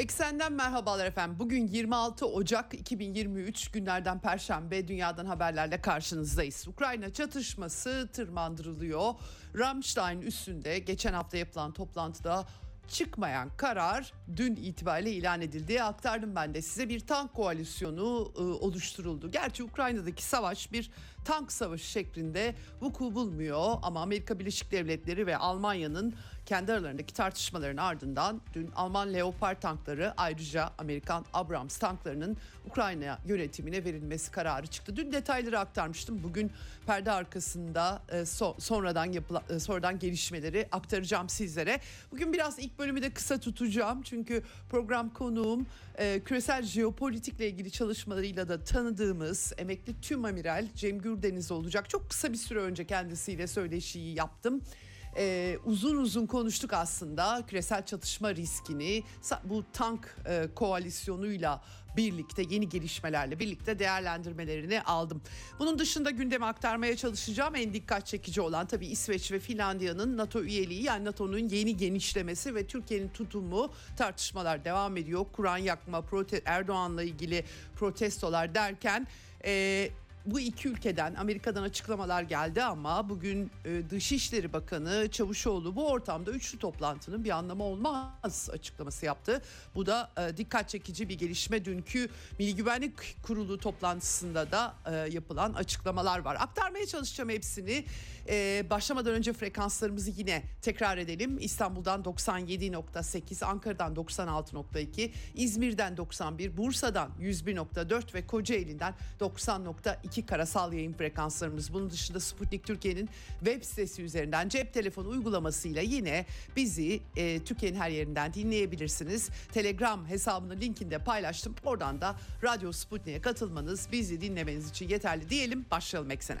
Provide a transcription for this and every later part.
Eksenden merhabalar efendim. Bugün 26 Ocak 2023 günlerden Perşembe dünyadan haberlerle karşınızdayız. Ukrayna çatışması tırmandırılıyor. Ramstein üstünde geçen hafta yapılan toplantıda çıkmayan karar dün itibariyle ilan edildi. Aktardım ben de size bir tank koalisyonu e, oluşturuldu. Gerçi Ukrayna'daki savaş bir tank savaşı şeklinde vuku bulmuyor ama Amerika Birleşik Devletleri ve Almanya'nın kendi aralarındaki tartışmaların ardından dün Alman Leopard tankları ayrıca Amerikan Abrams tanklarının Ukrayna yönetimine verilmesi kararı çıktı. Dün detayları aktarmıştım. Bugün perde arkasında e, so, sonradan yapılan e, sonradan gelişmeleri aktaracağım sizlere. Bugün biraz ilk bölümü de kısa tutacağım. Çünkü program konuğum e, küresel jeopolitikle ilgili çalışmalarıyla da tanıdığımız emekli tüm amiral Cem Gürdeniz olacak. Çok kısa bir süre önce kendisiyle söyleşiyi yaptım e, uzun uzun konuştuk aslında küresel çatışma riskini bu tank e, koalisyonuyla birlikte yeni gelişmelerle birlikte değerlendirmelerini aldım. Bunun dışında gündeme aktarmaya çalışacağım. En dikkat çekici olan tabii İsveç ve Finlandiya'nın NATO üyeliği yani NATO'nun yeni genişlemesi ve Türkiye'nin tutumu tartışmalar devam ediyor. Kur'an yakma, Erdoğan'la ilgili protestolar derken e, bu iki ülkeden Amerika'dan açıklamalar geldi ama bugün e, Dışişleri Bakanı Çavuşoğlu bu ortamda üçlü toplantının bir anlamı olmaz açıklaması yaptı. Bu da e, dikkat çekici bir gelişme. Dünkü Milli Güvenlik Kurulu toplantısında da e, yapılan açıklamalar var. Aktarmaya çalışacağım hepsini. E, başlamadan önce frekanslarımızı yine tekrar edelim. İstanbul'dan 97.8, Ankara'dan 96.2, İzmir'den 91, Bursa'dan 101.4 ve Kocaeli'nden 90.2 karasal yayın frekanslarımız. Bunun dışında Sputnik Türkiye'nin web sitesi üzerinden cep telefonu uygulamasıyla yine bizi e, Türkiye'nin her yerinden dinleyebilirsiniz. Telegram hesabının linkinde paylaştım. Oradan da Radyo Sputnik'e katılmanız, bizi dinlemeniz için yeterli diyelim. Başlayalım eksene.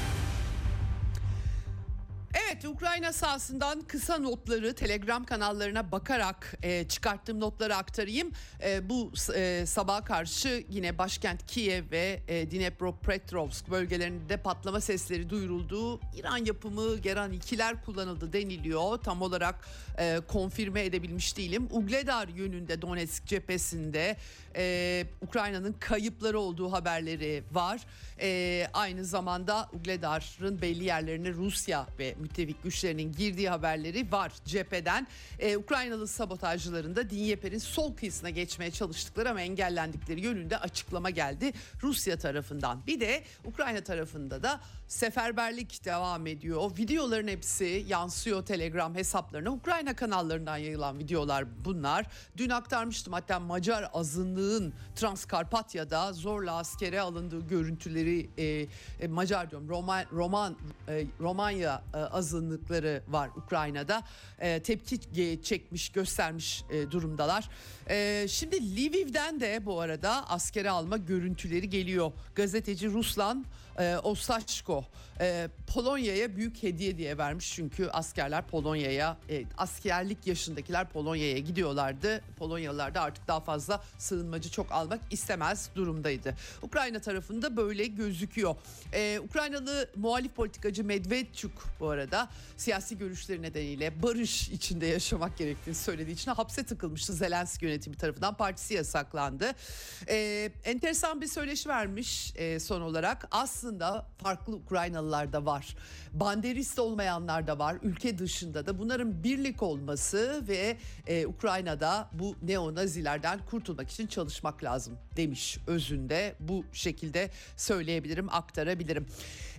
Evet Ukrayna sahasından kısa notları Telegram kanallarına bakarak e, çıkarttığım notları aktarayım. E, bu e, sabaha karşı yine başkent Kiev ve e, Dnepropetrovsk bölgelerinde patlama sesleri duyuruldu. İran yapımı Geran 2'ler kullanıldı deniliyor. Tam olarak e, konfirme edebilmiş değilim. Ugledar yönünde Donetsk cephesinde e, Ukrayna'nın kayıpları olduğu haberleri var. E, aynı zamanda Ugledar'ın belli yerlerine Rusya ve müttefik güçlerinin girdiği haberleri var cepheden. Ee, Ukraynalı sabotajcıların da Dinyeper'in sol kıyısına geçmeye çalıştıkları ama engellendikleri yönünde açıklama geldi Rusya tarafından. Bir de Ukrayna tarafında da seferberlik devam ediyor. Videoların hepsi yansıyor Telegram hesaplarına. Ukrayna kanallarından yayılan videolar bunlar. Dün aktarmıştım hatta Macar azınlığın Transkarpatya'da zorla askere alındığı görüntüleri e, e, Macar diyorum Roman Roman e, Romanya e, azınlıkları var Ukrayna'da. E, tepki çekmiş göstermiş e, durumdalar. E, şimdi Lviv'den de bu arada askere alma görüntüleri geliyor. Gazeteci Ruslan e, Osaçko e, Polonya'ya büyük hediye diye vermiş çünkü askerler Polonya'ya e, askerlik yaşındakiler Polonya'ya gidiyorlardı. Polonyalılar da artık daha fazla sığınmacı çok almak istemez durumdaydı. Ukrayna tarafında böyle gözüküyor. E, Ukraynalı muhalif politikacı Medvedchuk bu arada siyasi görüşleri nedeniyle barış içinde yaşamak gerektiğini söylediği için hapse tıkılmıştı. Zelenski yönetimi tarafından partisi yasaklandı. E, enteresan bir söyleşi vermiş e, son olarak. Aslında farklı Ukraynalılar da var. Banderist olmayanlar da var. Ülke dışında da bunların birlik olması ve e, Ukrayna'da bu neonazilerden kurtulmak için çalışmak lazım demiş özünde. Bu şekilde söyleyebilirim, aktarabilirim.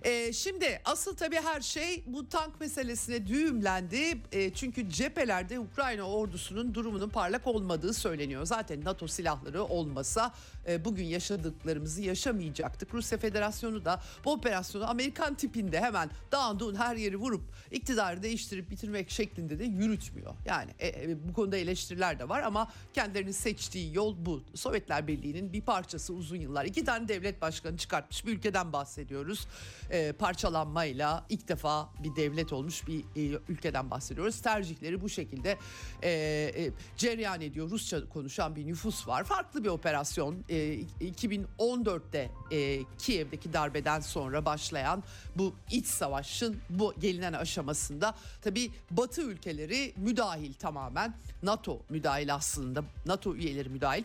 E, şimdi asıl tabii her şey bu tank meselesine düğümlendi. E, çünkü cephelerde Ukrayna ordusunun durumunun parlak olmadığı söyleniyor. Zaten NATO silahları olmasa e, bugün yaşadıklarımızı yaşamayacaktık. Rusya Federasyonu da bu operasyonu Amerikan tipinde hemen dağın her yeri vurup iktidarı değiştirip bitirmek şeklinde de yürütmüyor. Yani e, e, bu konuda eleştiriler de var ama kendilerinin seçtiği yol bu. Sovyetler Birliği'nin bir parçası uzun yıllar. iki tane devlet başkanı çıkartmış bir ülkeden bahsediyoruz. E, parçalanmayla ilk defa bir devlet olmuş bir e, ülkeden bahsediyoruz. Tercihleri bu şekilde e, e, cereyan ediyor. Rusça konuşan bir nüfus var. Farklı bir operasyon. E, 2014'te e, Kiev'deki darbeden sonra başlayan bu iç savaşın bu gelinen aşamasında tabii Batı ülkeleri müdahil tamamen. NATO müdahil aslında. NATO üyeleri müdahil.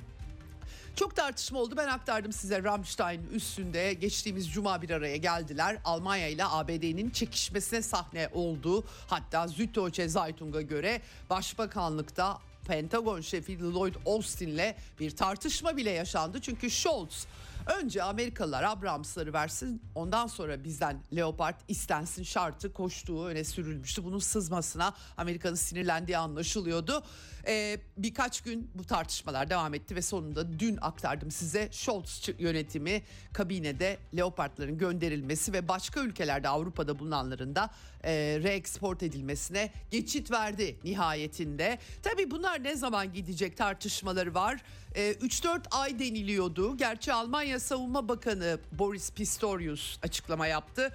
Çok tartışma oldu. Ben aktardım size Rammstein üstünde geçtiğimiz cuma bir araya geldiler. Almanya ile ABD'nin çekişmesine sahne oldu. Hatta Süddeutsche Zeitung'a göre Başbakanlıkta Pentagon şefi Lloyd Austin'le bir tartışma bile yaşandı. Çünkü Scholz önce Amerikalılar Abrams'ları versin ondan sonra bizden Leopard istensin şartı koştuğu öne sürülmüştü. Bunun sızmasına Amerika'nın sinirlendiği anlaşılıyordu. Ee, birkaç gün bu tartışmalar devam etti ve sonunda dün aktardım size Scholz yönetimi kabinede Leopard'ların gönderilmesi ve başka ülkelerde Avrupa'da bulunanların da e, reeksport edilmesine geçit verdi nihayetinde. Tabii bunlar ne zaman gidecek tartışmaları var. E, 3-4 ay deniliyordu. Gerçi Almanya Savunma Bakanı Boris Pistorius açıklama yaptı.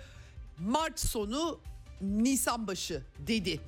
Mart sonu Nisan başı dedi.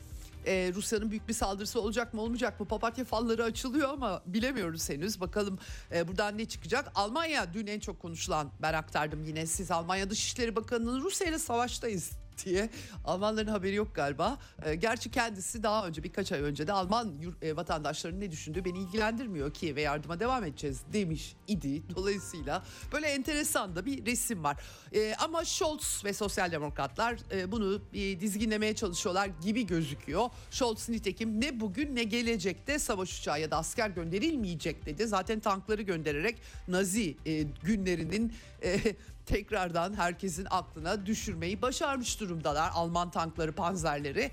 Ee, Rusya'nın büyük bir saldırısı olacak mı olmayacak mı? Papatya falları açılıyor ama bilemiyoruz henüz. Bakalım e, buradan ne çıkacak? Almanya dün en çok konuşulan ben aktardım yine siz Almanya Dışişleri Bakanı'nın Rusya ile savaştayız diye Almanların haberi yok galiba. E, gerçi kendisi daha önce birkaç ay önce de Alman e, vatandaşlarının ne düşündüğü beni ilgilendirmiyor ki ve yardıma devam edeceğiz demiş idi. Dolayısıyla böyle enteresan da bir resim var. E, ama Scholz ve sosyal demokratlar e, bunu e, dizginlemeye çalışıyorlar gibi gözüküyor. Scholz nitekim ne bugün ne gelecekte savaş uçağı ya da asker gönderilmeyecek dedi. Zaten tankları göndererek Nazi e, günlerinin e, tekrardan herkesin aklına düşürmeyi başarmış durumdalar Alman tankları, panzerleri.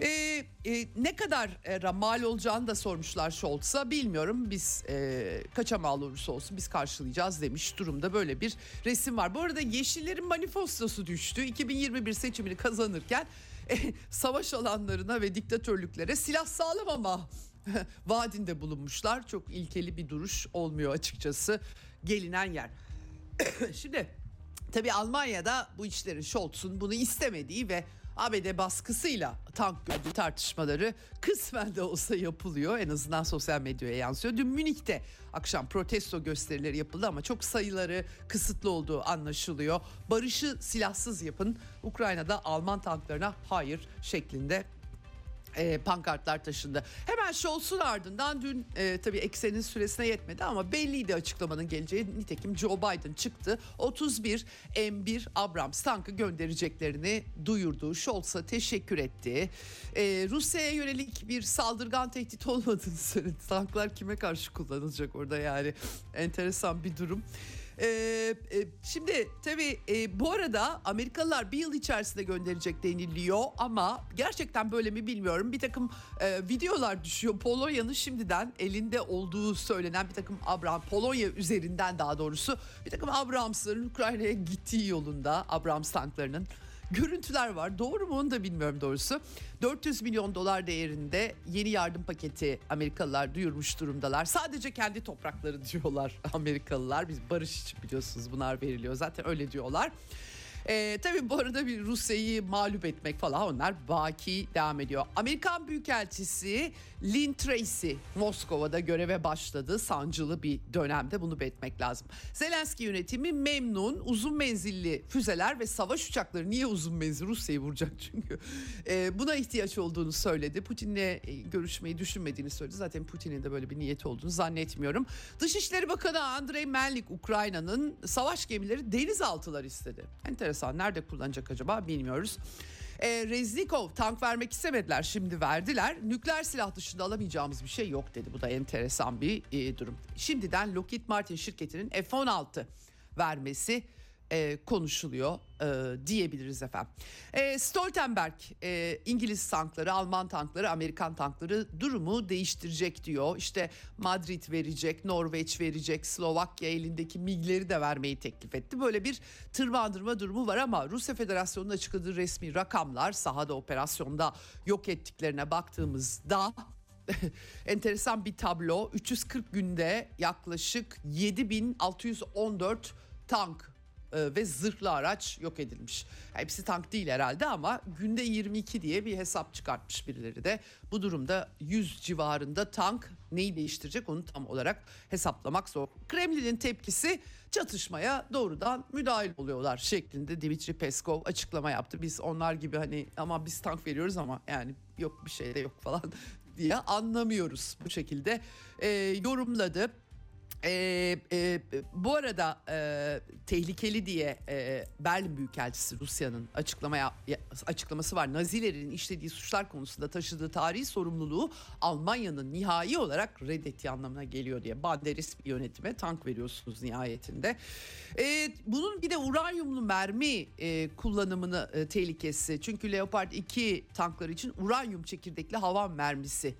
Ee, e, ne kadar e, mal olacağını da sormuşlar Scholz'a bilmiyorum. Biz e, kaça mal olursa olsun biz karşılayacağız demiş durumda böyle bir resim var. Bu arada Yeşillerin manifestosu düştü. 2021 seçimini kazanırken e, savaş alanlarına ve diktatörlüklere silah sağlamama vaadinde bulunmuşlar. Çok ilkeli bir duruş olmuyor açıkçası gelinen yer. Şimdi Tabi Almanya'da bu işlerin Scholz'un bunu istemediği ve ABD baskısıyla tank gördüğü tartışmaları kısmen de olsa yapılıyor. En azından sosyal medyaya yansıyor. Dün Münih'te akşam protesto gösterileri yapıldı ama çok sayıları kısıtlı olduğu anlaşılıyor. Barışı silahsız yapın. Ukrayna'da Alman tanklarına hayır şeklinde e, pankartlar taşındı. Hemen Scholz'un ardından dün e, tabii eksenin süresine yetmedi ama belliydi açıklamanın geleceği. Nitekim Joe Biden çıktı. 31 M1 Abrams tankı göndereceklerini duyurdu. Scholz'a teşekkür etti. E, Rusya'ya yönelik bir saldırgan tehdit olmadığını söyledi. Tanklar kime karşı kullanılacak orada yani enteresan bir durum. Ee, e, şimdi tabii e, bu arada Amerikalılar bir yıl içerisinde gönderecek deniliyor ama gerçekten böyle mi bilmiyorum. Bir takım e, videolar düşüyor. Polonya'nın şimdiden elinde olduğu söylenen bir takım Abraham Polonya üzerinden daha doğrusu bir takım Abrams'ların Ukrayna'ya gittiği yolunda Abrams tanklarının görüntüler var. Doğru mu onu da bilmiyorum doğrusu. 400 milyon dolar değerinde yeni yardım paketi Amerikalılar duyurmuş durumdalar. Sadece kendi toprakları diyorlar Amerikalılar. Biz barış için biliyorsunuz bunlar veriliyor zaten öyle diyorlar. E, tabii bu arada bir Rusya'yı mağlup etmek falan onlar baki devam ediyor. Amerikan Büyükelçisi Lynn Tracy Moskova'da göreve başladı. Sancılı bir dönemde bunu belirtmek lazım. Zelenski yönetimi memnun. Uzun menzilli füzeler ve savaş uçakları niye uzun menzil Rusya'yı vuracak çünkü. E, buna ihtiyaç olduğunu söyledi. Putin'le e, görüşmeyi düşünmediğini söyledi. Zaten Putin'in de böyle bir niyeti olduğunu zannetmiyorum. Dışişleri Bakanı Andrei Melnik Ukrayna'nın savaş gemileri denizaltılar istedi. Enteresan. Nerede kullanacak acaba bilmiyoruz. E, Reznikov tank vermek istemediler şimdi verdiler. Nükleer silah dışında alamayacağımız bir şey yok dedi. Bu da enteresan bir e, durum. Şimdiden Lockheed Martin şirketinin F-16 vermesi e, konuşuluyor e, diyebiliriz efendim. E, Stoltenberg e, İngiliz tankları, Alman tankları, Amerikan tankları durumu değiştirecek diyor. İşte Madrid verecek, Norveç verecek, Slovakya elindeki MIG'leri de vermeyi teklif etti. Böyle bir tırmandırma durumu var ama Rusya Federasyonu'nun açıkladığı resmi rakamlar sahada operasyonda yok ettiklerine baktığımızda enteresan bir tablo. 340 günde yaklaşık 7614 tank ve zırhlı araç yok edilmiş. Hepsi tank değil herhalde ama günde 22 diye bir hesap çıkartmış birileri de. Bu durumda 100 civarında tank neyi değiştirecek onu tam olarak hesaplamak zor. Kremlin'in tepkisi çatışmaya doğrudan müdahil oluyorlar şeklinde Dimitri Peskov açıklama yaptı. Biz onlar gibi hani ama biz tank veriyoruz ama yani yok bir şey de yok falan diye anlamıyoruz bu şekilde e, yorumladı. Ee, e, bu arada e, tehlikeli diye e, Berlin Büyükelçisi Rusya'nın açıklama ya- açıklaması var. Nazilerin işlediği suçlar konusunda taşıdığı tarihi sorumluluğu Almanya'nın nihai olarak reddettiği anlamına geliyor diye. Banderist bir yönetime tank veriyorsunuz nihayetinde. E, bunun bir de uranyumlu mermi e, kullanımını e, tehlikesi. Çünkü Leopard 2 tankları için uranyum çekirdekli hava mermisi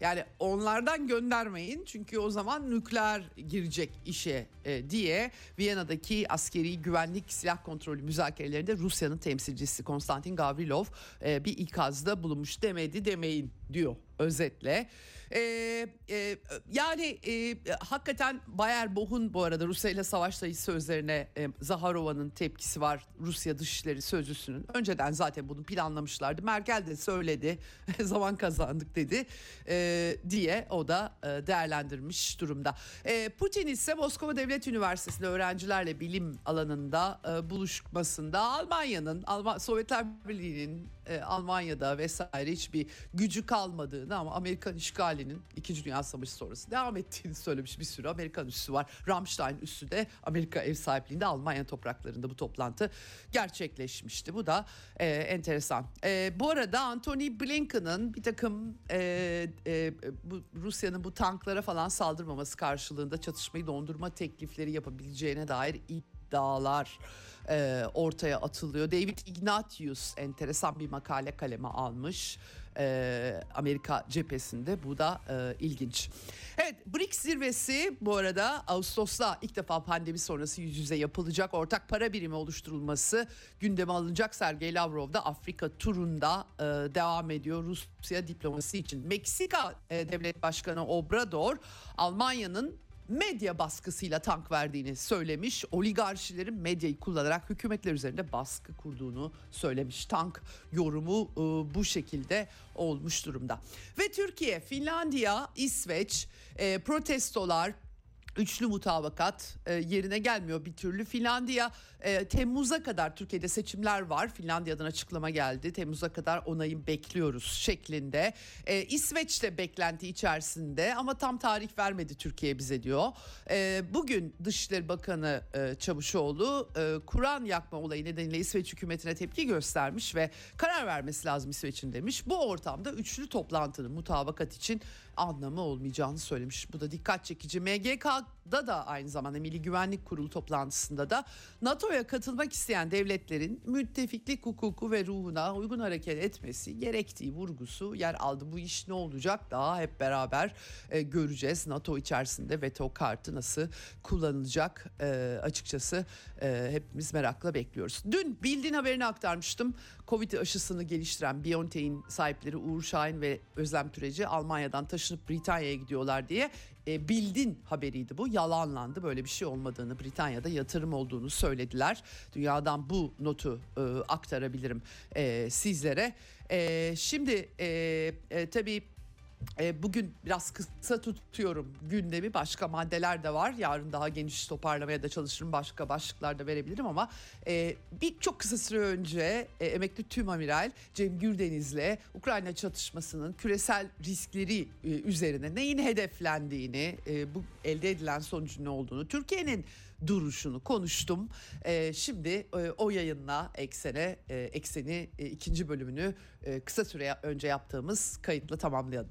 yani onlardan göndermeyin çünkü o zaman nükleer girecek işe e, diye Viyana'daki askeri güvenlik silah kontrolü müzakerelerinde Rusya'nın temsilcisi Konstantin Gavrilov e, bir ikazda bulunmuş demedi demeyin diyor özetle. E, e, yani e, hakikaten Bayer Boh'un bu arada Rusya ile savaştayı sözlerine e, Zaharova'nın tepkisi var Rusya Dışişleri Sözcüsü'nün. Önceden zaten bunu planlamışlardı. Merkel de söyledi zaman kazandık dedi e, diye o da e, değerlendirmiş durumda. E, Putin ise Moskova Devlet Üniversitesi'nde öğrencilerle bilim alanında e, buluşmasında Almanya'nın, Alman, Sovyetler Birliği'nin e, Almanya'da vesaire hiçbir gücü kalmadığını ama Amerikan işgalinin 2. Dünya Savaşı sonrası devam ettiğini söylemiş bir sürü Amerikan üssü var. Ramstein üssü de Amerika ev sahipliğinde Almanya topraklarında bu toplantı gerçekleşmişti. Bu da e, enteresan. E, bu arada Anthony Blinken'ın bir takım e, e, bu Rusya'nın bu tanklara falan saldırmaması karşılığında çatışmayı dondurma teklifleri yapabileceğine dair iddialar e, ortaya atılıyor. David Ignatius enteresan bir makale kaleme almış. e, Amerika cephesinde bu da e, ilginç. Evet BRICS zirvesi bu arada Ağustos'ta ilk defa pandemi sonrası yüz yüze yapılacak ortak para birimi oluşturulması gündeme alınacak. Sergey Lavrov da Afrika turunda e, devam ediyor Rusya diplomasi için. Meksika e, Devlet Başkanı Obrador Almanya'nın medya baskısıyla tank verdiğini söylemiş. Oligarşilerin medyayı kullanarak hükümetler üzerinde baskı kurduğunu söylemiş. Tank yorumu e, bu şekilde olmuş durumda. Ve Türkiye, Finlandiya, İsveç e, protestolar Üçlü mutabakat e, yerine gelmiyor bir türlü. Finlandiya e, Temmuz'a kadar Türkiye'de seçimler var. Finlandiya'dan açıklama geldi. Temmuz'a kadar onayı bekliyoruz şeklinde. E, İsveç de beklenti içerisinde ama tam tarih vermedi Türkiye bize diyor. E, bugün Dışişleri Bakanı e, Çavuşoğlu e, Kur'an yakma olayı nedeniyle İsveç hükümetine tepki göstermiş ve karar vermesi lazım İsveç'in demiş. Bu ortamda üçlü toplantının mutabakat için anlamı olmayacağını söylemiş. Bu da dikkat çekici. MGK'da da aynı zamanda Milli Güvenlik Kurulu toplantısında da NATO'ya katılmak isteyen devletlerin müttefiklik hukuku ve ruhuna uygun hareket etmesi gerektiği vurgusu yer aldı. Bu iş ne olacak daha hep beraber e, göreceğiz. NATO içerisinde veto kartı nasıl kullanılacak e, açıkçası e, hepimiz merakla bekliyoruz. Dün bildiğin haberini aktarmıştım. Covid aşısını geliştiren BioNTech'in sahipleri Uğur Şahin ve Özlem Türeci Almanya'dan taşınıp Britanya'ya gidiyorlar diye e, bildin haberiydi bu. Yalanlandı. Böyle bir şey olmadığını, Britanya'da yatırım olduğunu söylediler. Dünyadan bu notu e, aktarabilirim e, sizlere. E, şimdi e, e, tabii e, bugün biraz kısa tutuyorum gündemi başka maddeler de var yarın daha geniş toparlamaya da çalışırım başka başlıklar da verebilirim ama e, bir çok kısa süre önce e, emekli tüm amiral Cem Gürdeniz'le Ukrayna çatışmasının küresel riskleri e, üzerine neyin hedeflendiğini e, bu elde edilen sonucun ne olduğunu Türkiye'nin duruşunu konuştum. E, şimdi e, o yayınla eksene e, ekseni e, ikinci bölümünü e, kısa süre önce yaptığımız kayıtla tamamlayalım.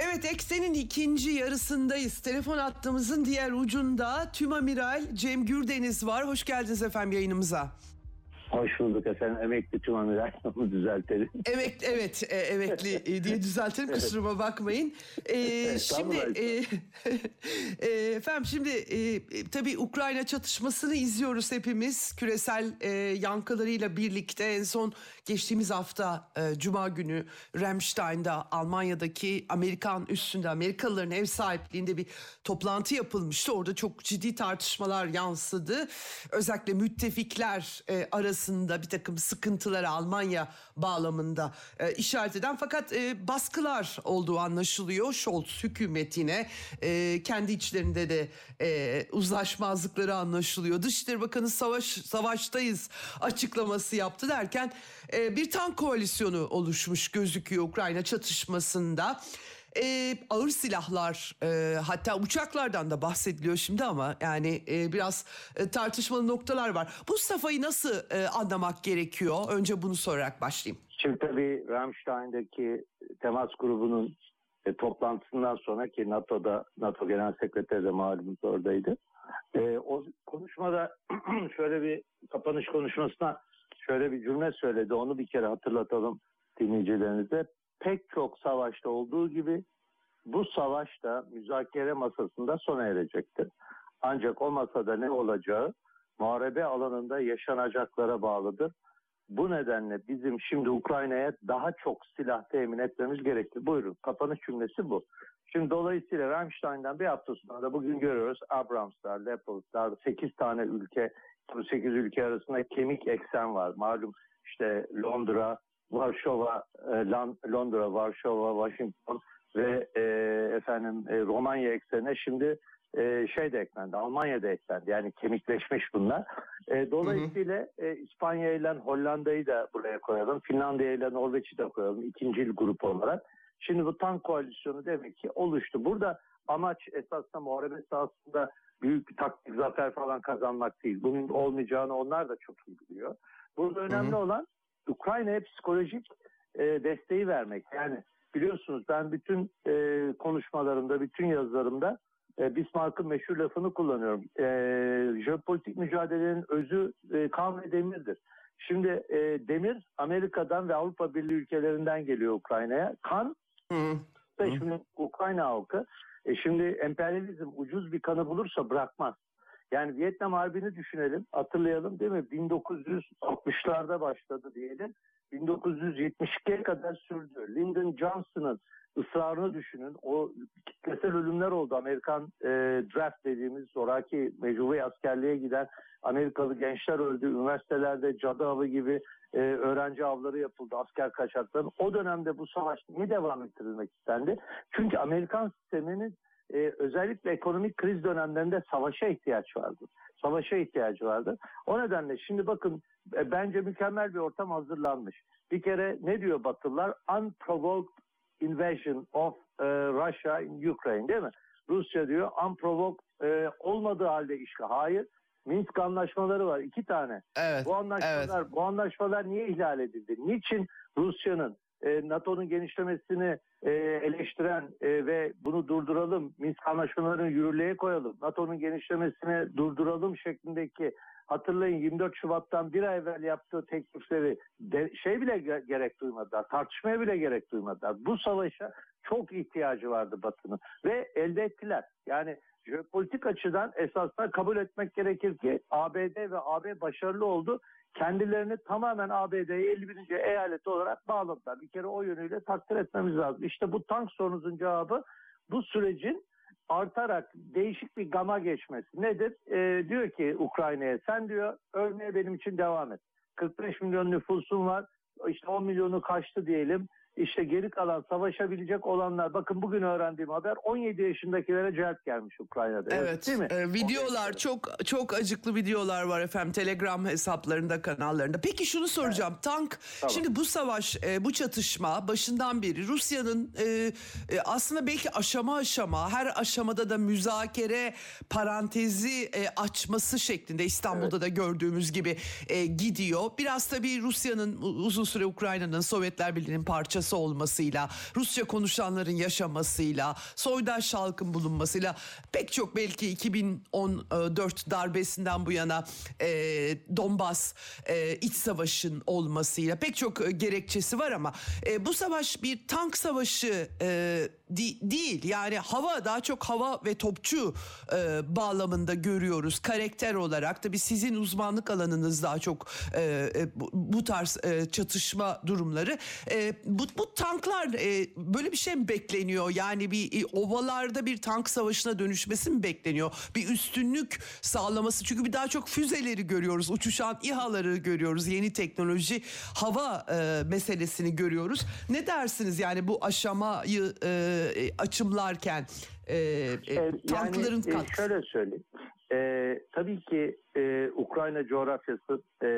Evet Eksen'in ikinci yarısındayız. Telefon attığımızın diğer ucunda Tümamiral Cem Gürdeniz var. Hoş geldiniz efendim yayınımıza. Hoş bulduk efendim. Emekli tüm amiral onu düzeltelim. Evet evet e, emekli e, diye düzeltelim kusuruma bakmayın. E, şimdi e, e, efendim şimdi e, tabii Ukrayna çatışmasını izliyoruz hepimiz küresel e, yankılarıyla birlikte en son geçtiğimiz hafta e, Cuma günü Ramstein'da Almanya'daki Amerikan üstünde Amerikalıların ev sahipliğinde bir toplantı yapılmıştı. Orada çok ciddi tartışmalar yansıdı. Özellikle müttefikler e, arasında bir takım sıkıntıları Almanya bağlamında e, işaret eden fakat e, baskılar olduğu anlaşılıyor. Scholz hükümetine e, kendi içlerinde de e, uzlaşmazlıkları anlaşılıyor. Dışişleri Bakanı savaş savaştayız açıklaması yaptı derken e, bir tank koalisyonu oluşmuş gözüküyor Ukrayna çatışmasında. E, ağır silahlar e, hatta uçaklardan da bahsediliyor şimdi ama yani e, biraz e, tartışmalı noktalar var. Bu safhayı nasıl e, anlamak gerekiyor? Önce bunu sorarak başlayayım. Şimdi tabii Ramstein'daki temas grubunun e, toplantısından sonra ki NATO'da NATO Genel Sekreteri de malumunuz oradaydı. E, o konuşmada şöyle bir kapanış konuşmasına şöyle bir cümle söyledi. Onu bir kere hatırlatalım dinleyicilerinize. Pek çok savaşta olduğu gibi bu savaş da müzakere masasında sona erecektir. Ancak o masada ne olacağı muharebe alanında yaşanacaklara bağlıdır. Bu nedenle bizim şimdi Ukrayna'ya daha çok silah temin etmemiz gerekli. Buyurun kapanış cümlesi bu. Şimdi dolayısıyla Rammstein'den bir hafta sonra da bugün görüyoruz Abrams'lar, Leopard'lar 8 tane ülke, 8 ülke arasında kemik eksen var. Malum işte Londra, Varşova, e, Londra, Varşova, Washington ve e, efendim e, Romanya eksenine şimdi e, şey de eklendi, Almanya da eklendi. Yani kemikleşmiş bunlar. E, dolayısıyla e, İspanya ile Hollanda'yı da buraya koyalım. Finlandiya ile Norveç'i de koyalım ikinci grup olarak. Şimdi bu tank koalisyonu demek ki oluştu. Burada amaç esasında muharebe sahasında büyük bir taktik zafer falan kazanmak değil. Bunun olmayacağını onlar da çok iyi biliyor. Burada önemli hı hı. olan Ukrayna'ya psikolojik e, desteği vermek. Yani biliyorsunuz ben bütün e, konuşmalarımda, bütün yazılarımda e, Bismarck'ın meşhur lafını kullanıyorum. E, jeopolitik mücadelenin özü e, kan ve demirdir. Şimdi e, demir Amerika'dan ve Avrupa Birliği ülkelerinden geliyor Ukrayna'ya. Kan ve şimdi Ukrayna halkı e, şimdi emperyalizm ucuz bir kanı bulursa bırakmaz. Yani Vietnam Harbi'ni düşünelim, hatırlayalım değil mi? 1960'larda başladı diyelim. 1972'ye kadar sürdü. Lyndon Johnson'ın ısrarını düşünün. O kitlesel ölümler oldu. Amerikan e, draft dediğimiz zoraki mecburi askerliğe giden Amerikalı gençler öldü. Üniversitelerde cadı avı gibi e, öğrenci avları yapıldı. Asker kaçakları. O dönemde bu savaş niye devam ettirilmek istendi? Çünkü Amerikan sisteminin e, özellikle ekonomik kriz dönemlerinde savaşa ihtiyaç vardı. Savaşa ihtiyacı vardı. O nedenle şimdi bakın e, bence mükemmel bir ortam hazırlanmış. Bir kere ne diyor Batılılar? Unprovoked invasion of e, Russia in Ukraine değil mi? Rusya diyor unprovoked e, olmadığı halde işgal. Hayır. Minsk anlaşmaları var iki tane. Evet, bu anlaşmalar evet. bu anlaşmalar niye ihlal edildi? Niçin Rusya'nın e, NATO'nun genişlemesini e, eleştiren e, ve bunu durduralım, Minsk anlaşmalarını yürürlüğe koyalım, NATO'nun genişlemesini durduralım şeklindeki hatırlayın 24 Şubat'tan bir ay evvel yaptığı teklifleri de, şey bile gerek duymadılar, tartışmaya bile gerek duymadılar. Bu savaşa çok ihtiyacı vardı Batı'nın ve elde ettiler. Yani jeopolitik açıdan esasında kabul etmek gerekir ki ABD ve AB başarılı oldu kendilerini tamamen ABD'ye 51. eyalet olarak bağladılar. Bir kere o yönüyle takdir etmemiz lazım. İşte bu tank sorunuzun cevabı bu sürecin artarak değişik bir gama geçmesi. Nedir? E, diyor ki Ukrayna'ya sen diyor ölmeye benim için devam et. 45 milyon nüfusun var. İşte 10 milyonu kaçtı diyelim. İşte geri kalan savaşabilecek olanlar bakın bugün öğrendiğim haber 17 yaşındakilere celp gelmiş Ukrayna'da. Evet. Değil mi? e, videolar çok çok acıklı videolar var efendim Telegram hesaplarında kanallarında. Peki şunu soracağım. Tank Tamam. şimdi bu savaş e, bu çatışma başından beri Rusya'nın e, e, aslında belki aşama aşama her aşamada da müzakere parantezi e, açması şeklinde İstanbul'da da gördüğümüz gibi e, gidiyor. Biraz tabii Rusya'nın uzun süre Ukrayna'nın Sovyetler Birliği'nin parçası olmasıyla, Rusça konuşanların yaşamasıyla, soydaş halkın bulunmasıyla pek çok belki 2014 darbesinden bu yana e, Donbas e, iç savaşın olmasıyla pek çok e, gerekçesi var ama e, bu savaş bir tank savaşı e, di- değil. Yani hava daha çok hava ve topçu e, bağlamında görüyoruz karakter olarak. Tabii sizin uzmanlık alanınız daha çok e, e, bu, bu tarz e, çatışma durumları. E, bu, bu tanklar e, böyle bir şey mi bekleniyor? Yani bir e, ovalarda bir tank savaşına dönüşmesi mi bekleniyor? Bir üstünlük sağlaması. Çünkü bir daha çok füzeleri görüyoruz. Uçuşan İHA'ları görüyoruz. Yeni teknoloji hava e, meselesini görüyoruz. Ne dersiniz yani bu aşamayı e, e, açımlarken e, e, E, tankların yani, e, katkısı? şöyle söyleyeyim. E, tabii ki e, Ukrayna coğrafyası e,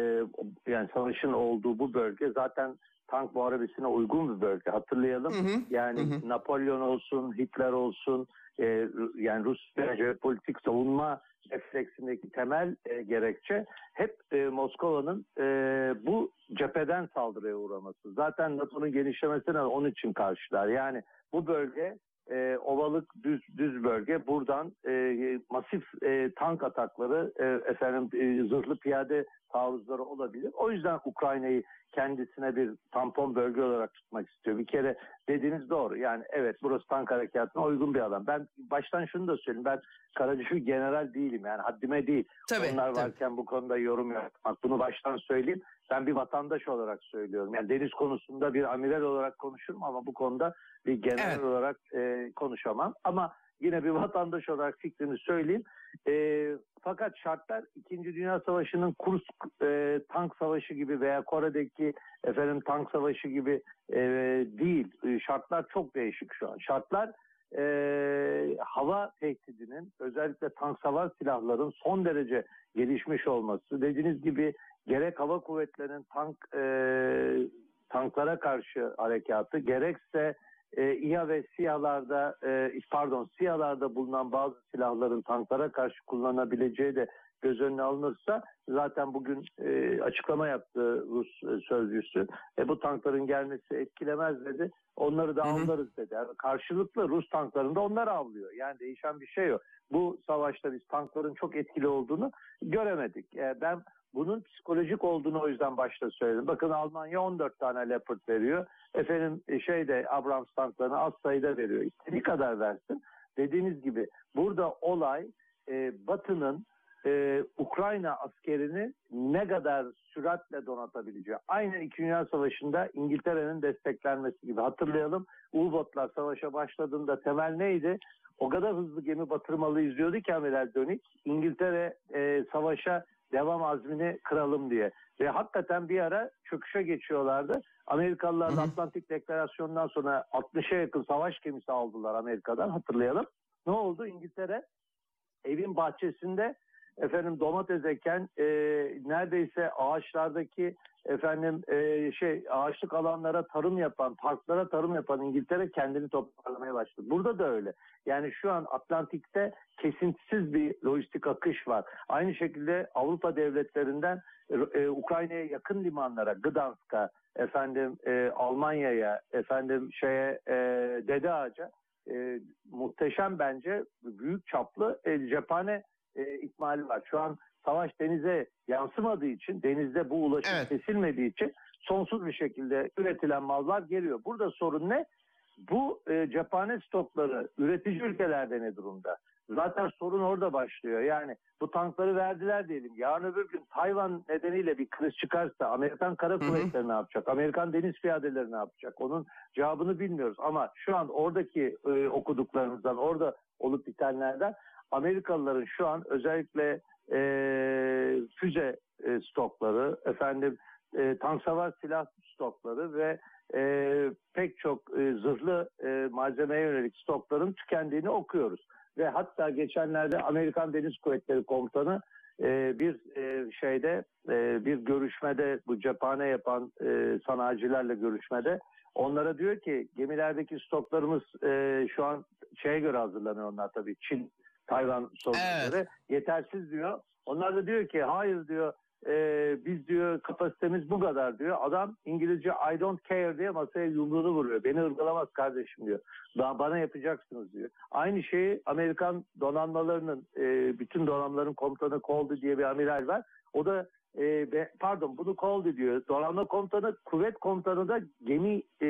yani savaşın olduğu bu bölge zaten tank muharebesine uygun bir bölge. Hatırlayalım. Hı hı, Yani hı hı. Napolyon olsun, Hitler olsun, e, yani Rusya jeopolitik savunma refleksindeki temel e, gerekçe hep e, Moskova'nın e, bu cepheden saldırıya uğraması. Zaten NATO'nun genişlemesine onun için karşılar. Yani bu bölge e, ovalık düz düz bölge buradan e, masif e, tank atakları e, efendim e, zırhlı piyade taarruzları olabilir. O yüzden Ukrayna'yı kendisine bir tampon bölge olarak tutmak istiyor. Bir kere dediğiniz doğru. Yani evet burası tank harekatına uygun bir alan. Ben baştan şunu da söyleyeyim. Ben Karacı general değilim. Yani haddime değil. Tabii, Onlar tabii. varken bu konuda yorum yapmak. Bunu baştan söyleyeyim. Ben bir vatandaş olarak söylüyorum. Yani deniz konusunda bir amiral olarak konuşurum ama bu konuda bir general Evet. olarak e, konuşamam. Ama yine bir vatandaş olarak fikrimi söyleyeyim. E, fakat şartlar 2. Dünya Savaşı'nın Kursk e, tank savaşı gibi veya Kore'deki efendim tank savaşı gibi e, değil. E, şartlar çok değişik şu an. Şartlar e, hava tehdidinin özellikle tank savar silahların son derece gelişmiş olması. Dediğiniz gibi gerek hava kuvvetlerinin tank e, tanklara karşı harekatı gerekse e, İHA ve SİHA'larda e, pardon SİHA'larda bulunan bazı silahların tanklara karşı kullanabileceği de göz önüne alınırsa zaten bugün e, açıklama yaptı Rus e, sözcüsü. E, bu tankların gelmesi etkilemez dedi. Onları da avlarız dedi. Yani karşılıklı Rus tanklarını da onlar avlıyor. Yani değişen bir şey yok. Bu savaşta biz tankların çok etkili olduğunu göremedik. E, ben bunun psikolojik olduğunu o yüzden başta söyledim. Bakın Almanya 14 tane Leopard veriyor. Efendim e, şeyde Abrams tanklarını az sayıda veriyor. İstediği kadar versin. Dediğiniz gibi burada olay e, Batı'nın e, Ukrayna askerini ne kadar süratle donatabileceği. Aynen 2. Dünya Savaşı'nda İngiltere'nin desteklenmesi gibi. Hatırlayalım U-botlar savaşa başladığında temel neydi? O kadar hızlı gemi batırmalıyız diyordu ki Amiral Dönik. İngiltere e, savaşa devam azmini kıralım diye. Ve hakikaten bir ara çöküşe geçiyorlardı. Amerikalılar da. Atlantik Deklarasyonundan sonra 60'a yakın savaş gemisi aldılar Amerika'dan hatırlayalım. Ne oldu? İngiltere evin bahçesinde efendim domates eken e, neredeyse ağaçlardaki efendim e, şey ağaçlık alanlara tarım yapan, parklara tarım yapan İngiltere kendini toparlamaya başladı. Burada da öyle. Yani şu an Atlantik'te kesintisiz bir lojistik akış var. Aynı şekilde Avrupa devletlerinden e, Ukrayna'ya yakın limanlara, Gdansk'a, efendim e, Almanya'ya, efendim şeye e, Dede Ağaç'a e, muhteşem bence büyük çaplı e, cephane e, ikmali var. Şu an savaş denize yansımadığı için, denizde bu ulaşım Evet. kesilmediği için sonsuz bir şekilde üretilen mallar geliyor. Burada sorun ne? Bu e, cephane stokları üretici ülkelerde ne durumda? Zaten sorun orada başlıyor. Yani bu tankları verdiler diyelim. Yarın öbür gün Tayvan nedeniyle bir kriz çıkarsa Amerikan Kara. Kuvvetleri ne yapacak? Amerikan Deniz Piyadeleri ne yapacak? Onun cevabını bilmiyoruz. Ama şu an oradaki e, okuduklarımızdan, orada olup bitenlerden Amerikalıların şu an özellikle e, füze e, stokları, efendim e, tank savar silah stokları ve e, pek çok e, zırhlı e, malzemeye yönelik stokların tükendiğini okuyoruz. Ve hatta geçenlerde Amerikan Deniz Kuvvetleri Komutanı e, bir e, şeyde e, bir görüşmede bu cephane yapan e, sanayicilerle görüşmede onlara diyor ki gemilerdeki stoklarımız e, şu an şeye göre hazırlanıyor onlar tabii Çin Tayvan sorununa Evet. yetersiz diyor. Onlar da diyor ki hayır diyor e, biz diyor kapasitemiz bu kadar diyor. Adam İngilizce I don't care diye masaya yumruğunu vuruyor. Beni ırgalamaz kardeşim diyor. Daha bana yapacaksınız diyor. Aynı şeyi Amerikan donanmalarının e, bütün donanmaların komutanı Colby diye bir amiral var. O da e, be- pardon bunu Colby diyor. Donanma komutanı kuvvet komutanı da gemi e,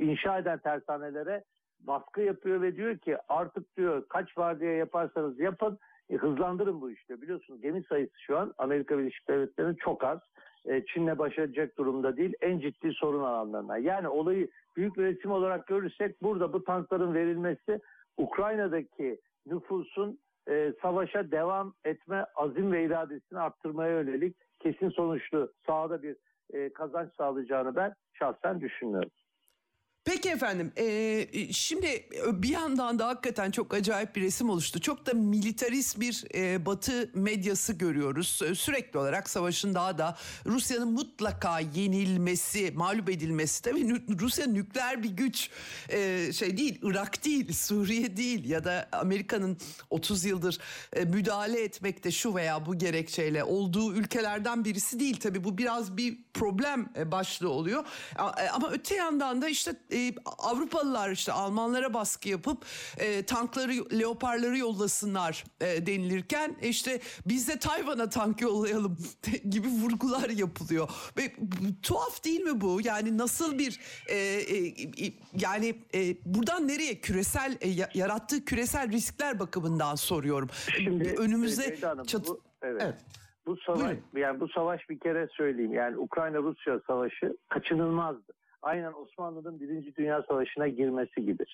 inşa eden tersanelere baskı yapıyor ve diyor ki artık diyor kaç var diye yaparsanız yapın e, hızlandırın bu işte. Biliyorsunuz gemi sayısı şu an Amerika Birleşik Devletleri'nin çok az. E, Çin'le baş edecek durumda değil. En ciddi sorun alanlarına. Yani olayı büyük bir resim olarak görürsek burada bu tankların verilmesi Ukrayna'daki nüfusun e, savaşa devam etme azim ve iradesini arttırmaya yönelik kesin sonuçlu sahada bir e, kazanç sağlayacağını ben şahsen düşünüyorum. Peki efendim e, şimdi bir yandan da hakikaten çok acayip bir resim oluştu. Çok da militarist bir e, batı medyası görüyoruz. E, Sürekli olarak savaşın daha da Rusya'nın mutlaka yenilmesi, mağlup edilmesi. Tabii Rusya nükleer bir güç e, şey değil, Irak değil, Suriye değil ya da Amerika'nın 30 yıldır e, müdahale etmekte şu veya bu gerekçeyle olduğu ülkelerden birisi değil. Tabii bu biraz bir problem e, başlığı oluyor. E, Ama öte yandan da işte e, Avrupalılar işte Almanlara baskı yapıp e, tankları, leoparları yollasınlar e, denilirken e, işte biz de Tayvan'a tank yollayalım gibi vurgular yapılıyor. Ve tuhaf değil mi bu? Yani nasıl bir e, e, yani e, buradan nereye küresel e, ya- yarattığı küresel riskler bakımından soruyorum. Şimdi önümüze e, Ceyda Hanım, çat- bu, evet. Evet. Bu savaş Buyurun. yani bu savaş bir kere söyleyeyim yani Ukrayna Rusya savaşı kaçınılmazdı. Aynen Osmanlı'nın Birinci Dünya Savaşı'na girmesi gibi.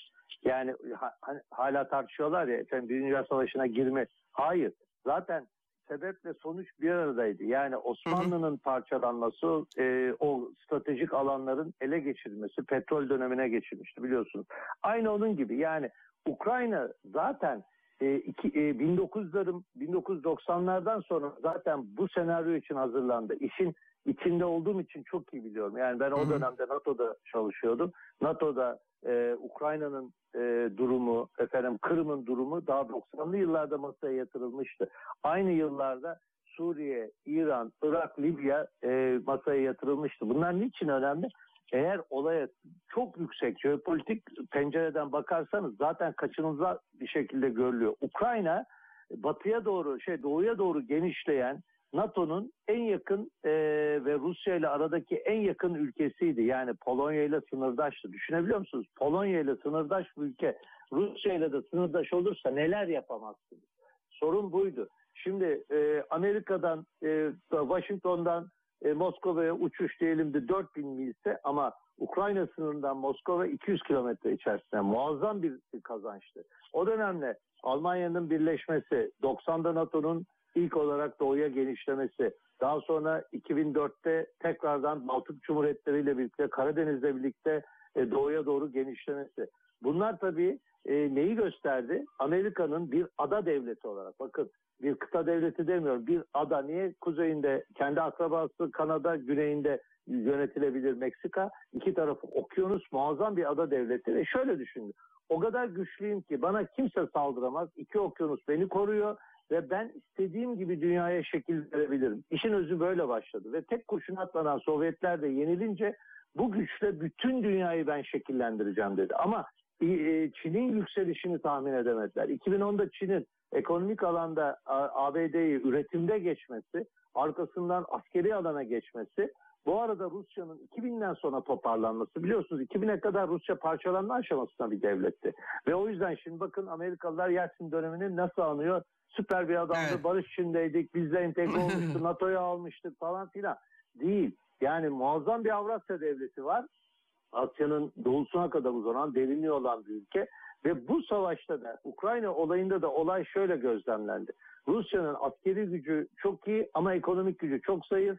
Yani ha- hani hala tartışıyorlar ya efendim Birinci Dünya Savaşı'na girme. Hayır. Zaten sebeple sonuç bir aradaydı. Yani Osmanlı'nın parçalanması, e, o stratejik alanların ele geçirilmesi, petrol dönemine geçilmişti biliyorsunuz. Aynı onun gibi yani Ukrayna zaten e, iki, e, 1900'ların 1990'lardan sonra zaten bu senaryo için hazırlandı. İşin içinde olduğum için çok iyi biliyorum. Yani ben o dönemde NATO'da çalışıyordum. NATO'da e, Ukrayna'nın e, durumu, efendim Kırım'ın durumu daha 90'lı yıllarda masaya yatırılmıştı. Aynı yıllarda Suriye, İran, Irak, Libya e, masaya yatırılmıştı. Bunlar niçin önemli? Eğer olaya çok yüksek jeopolitik pencereden bakarsanız zaten kaçınılmaz bir şekilde görülüyor. Ukrayna batıya doğru şey doğuya doğru genişleyen NATO'nun en yakın e, ve Rusya ile aradaki en yakın ülkesiydi. Yani Polonya ile sınırdaştı. Düşünebiliyor musunuz? Polonya ile sınırdaş bir ülke Rusya ile de sınırdaş olursa neler yapamazsınız? Sorun buydu. Şimdi e, Amerika'dan, e, Washington'dan e, Moskova'ya uçuş diyelim de 4000 milse ama Ukrayna sınırından Moskova 200 kilometre içerisinde muazzam bir kazançtı. O dönemde Almanya'nın birleşmesi, 90'da NATO'nun ilk olarak doğuya genişlemesi, daha sonra 2004'te tekrardan Baltık Cumhuriyetleri ile birlikte Karadeniz'le birlikte e, doğuya doğru genişlemesi. Bunlar tabii e, neyi gösterdi? Amerika'nın bir ada devleti olarak. Bakın bir kıta devleti demiyorum. Bir ada. Niye? Kuzeyinde kendi akrabası Kanada, güneyinde yönetilebilir Meksika. İki tarafı okyanus muazzam bir ada devleti ve şöyle düşündü. O kadar güçlüyüm ki bana kimse saldıramaz. İki okyanus beni koruyor ve ben istediğim gibi dünyaya şekil verebilirim. İşin özü böyle başladı ve tek kurşun atmadan Sovyetler de yenilince bu güçle bütün dünyayı ben şekillendireceğim dedi. Ama e, Çin'in yükselişini tahmin edemediler. 2010'da Çin'in ekonomik alanda ABD'yi üretimde geçmesi, arkasından askeri alana geçmesi, bu arada Rusya'nın 2000'den sonra toparlanması biliyorsunuz 2000'e kadar Rusya parçalanma aşamasında bir devletti. Ve o yüzden şimdi bakın Amerikalılar Yeltsin dönemini nasıl anıyor? Süper bir adamdı, Evet. barış içindeydik, bizle entegre olmuştu, NATO'ya almıştık falan filan. Değil. Yani muazzam bir Avrasya devleti var. Asya'nın doğusuna kadar uzanan derinliği olan bir ülke. Ve bu savaşta da Ukrayna olayında da olay şöyle gözlemlendi. Rusya'nın askeri gücü çok iyi ama ekonomik gücü çok zayıf.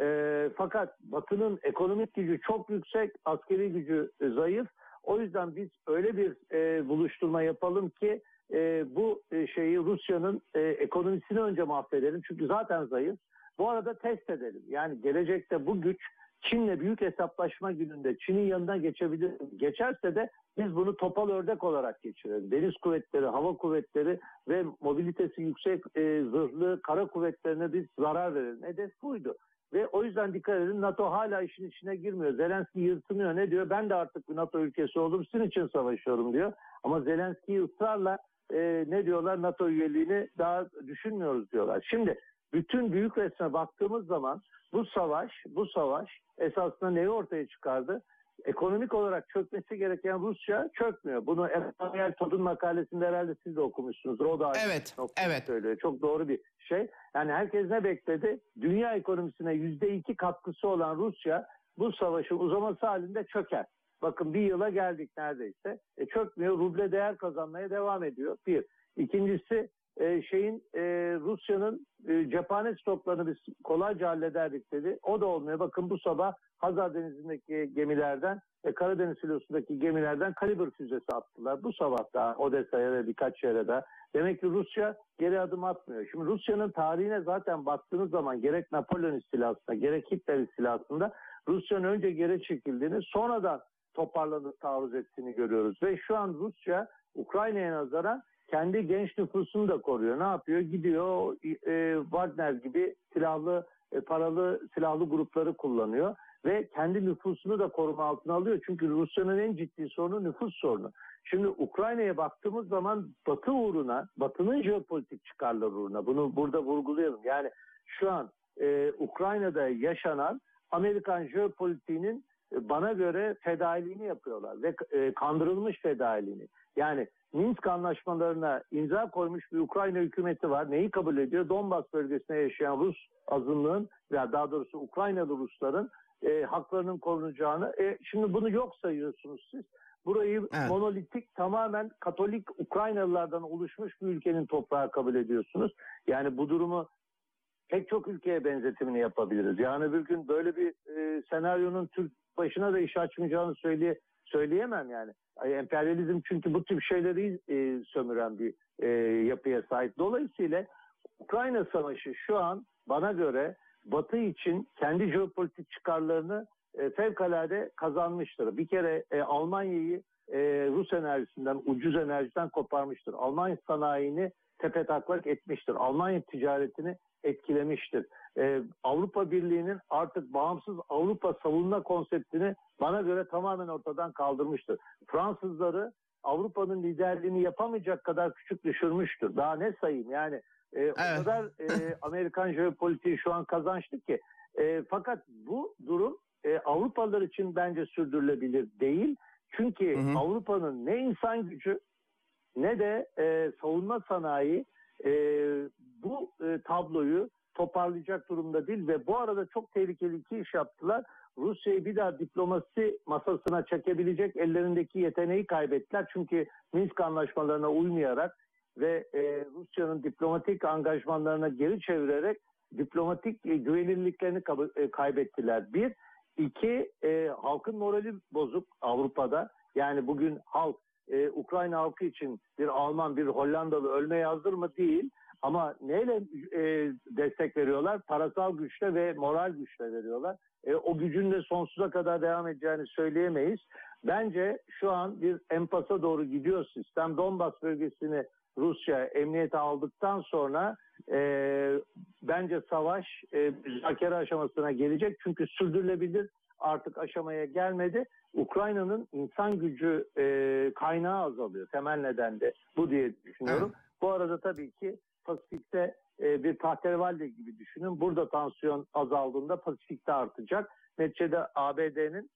E, fakat Batı'nın ekonomik gücü çok yüksek, askeri gücü e, zayıf. O yüzden biz öyle bir e, buluşturma yapalım ki e, bu e, şeyi Rusya'nın e, ekonomisini önce mahvedelim. Çünkü zaten zayıf. Bu arada test edelim. Yani gelecekte bu güç Çin'le büyük hesaplaşma gününde Çin'in yanına geçebilir. Geçerse de biz bunu topal ördek olarak geçirelim. Deniz kuvvetleri, hava kuvvetleri ve mobilitesi yüksek e, zırhlı kara kuvvetlerine biz zarar verelim. Hedef buydu. Ve o yüzden dikkat edin NATO hala işin içine girmiyor. Zelenski yırtınıyor. Ne diyor? Ben de artık bir NATO ülkesi oldum. Sizin için savaşıyorum diyor. Ama Zelenski ısrarla e, ne diyorlar? NATO üyeliğini daha düşünmüyoruz diyorlar. Şimdi bütün büyük resme baktığımız zaman bu savaş, bu savaş esasında neyi ortaya çıkardı? Ekonomik olarak çökmesi gereken Rusya çökmüyor. Bunu Emmanuel Todd'un makalesinde herhalde siz de okumuşsunuzdur. O da Evet, evet. söylüyor. Çok doğru bir şey. Yani herkes ne bekledi? Dünya ekonomisine yüzde iki katkısı olan Rusya bu savaşın uzaması halinde çöker. Bakın bir yıla geldik neredeyse. E, çökmüyor. Ruble değer kazanmaya devam ediyor. Bir. İkincisi e, şeyin e, Rusya'nın e, cephane stoklarını biz kolayca hallederdik dedi. O da olmuyor. Bakın bu sabah Hazar Denizi'ndeki gemilerden ve Karadeniz filosundaki gemilerden kaliber füzesi attılar. Bu sabah da Odessa'ya ve birkaç yere de. Demek ki Rusya geri adım atmıyor. Şimdi Rusya'nın tarihine zaten baktığınız zaman gerek Napolyon istilasında gerek Hitler istilasında Rusya'nın önce geri çekildiğini sonradan toparlanıp taarruz ettiğini görüyoruz. Ve şu an Rusya Ukrayna'ya nazaran kendi genç nüfusunu da koruyor. Ne yapıyor? Gidiyor e, Wagner gibi silahlı e, paralı silahlı grupları kullanıyor ve kendi nüfusunu da koruma altına alıyor. Çünkü Rusya'nın en ciddi sorunu nüfus sorunu. Şimdi Ukrayna'ya baktığımız zaman Batı uğruna, Batı'nın jeopolitik çıkarları uğruna bunu burada vurgulayalım. Yani şu an e, Ukrayna'da yaşanan Amerikan jeopolitiğinin e, bana göre fedailiğini yapıyorlar ve e, kandırılmış fedailiğini. Yani Minsk anlaşmalarına imza koymuş bir Ukrayna hükümeti var. Neyi kabul ediyor? Donbas bölgesinde yaşayan Rus azınlığın veya daha doğrusu Ukraynalı Rusların e, haklarının korunacağını. E, şimdi bunu yok sayıyorsunuz siz. Burayı Evet. monolitik tamamen Katolik Ukraynalılardan oluşmuş bir ülkenin toprağı kabul ediyorsunuz. Yani bu durumu pek çok ülkeye benzetimini yapabiliriz. Yani bir gün böyle bir e, senaryonun Türk başına da iş açmayacağını söyleye, söyleyemem yani. Emperyalizm çünkü bu tip şeyleri e, sömüren bir e, yapıya sahip. Dolayısıyla Ukrayna Savaşı şu an bana göre Batı için kendi jeopolitik çıkarlarını e, fevkalade kazanmıştır. Bir kere e, Almanya'yı e, Rus enerjisinden, ucuz enerjiden koparmıştır. Almanya sanayini tepe taklak etmiştir. Almanya ticaretini etkilemiştir. Ee, Avrupa Birliği'nin artık bağımsız Avrupa savunma konseptini bana göre tamamen ortadan kaldırmıştır. Fransızları Avrupa'nın liderliğini yapamayacak kadar küçük düşürmüştür. Daha ne sayayım yani e, Evet. o kadar e, Amerikan jeopolitiği şu an kazançlı ki. E, fakat bu durum e, Avrupalılar için bence sürdürülebilir değil. Çünkü. Avrupa'nın ne insan gücü ne de e, savunma sanayi e, bu e, tabloyu toparlayacak durumda değil ve bu arada çok tehlikeli iki iş yaptılar. Rusya'yı bir daha diplomasi masasına çekebilecek ellerindeki yeteneği kaybettiler. Çünkü Minsk anlaşmalarına uymayarak ve e, Rusya'nın diplomatik angajmanlarına geri çevirerek diplomatik e, güvenilirliklerini kabı- e, kaybettiler. Bir, iki e, halkın morali bozuk Avrupa'da. Yani bugün halk e, Ukrayna halkı için bir Alman, bir Hollandalı ölme yazdır mı değil. Ama neyle e, destek veriyorlar? Parasal güçle ve moral güçle veriyorlar. E, o gücün de sonsuza kadar devam edeceğini söyleyemeyiz. Bence şu an bir empasa doğru gidiyor sistem. Donbas bölgesini Rusya emniyete aldıktan sonra e, bence savaş e, müzakere aşamasına gelecek. Çünkü sürdürülebilir artık aşamaya gelmedi. Ukrayna'nın insan gücü e, kaynağı azalıyor. Temel neden de bu diye düşünüyorum. Bu arada tabii ki Pasifik'te e, bir tahterevalli gibi düşünün. Burada tansiyon azaldığında Pasifik'te artacak. Neticede ABD'nin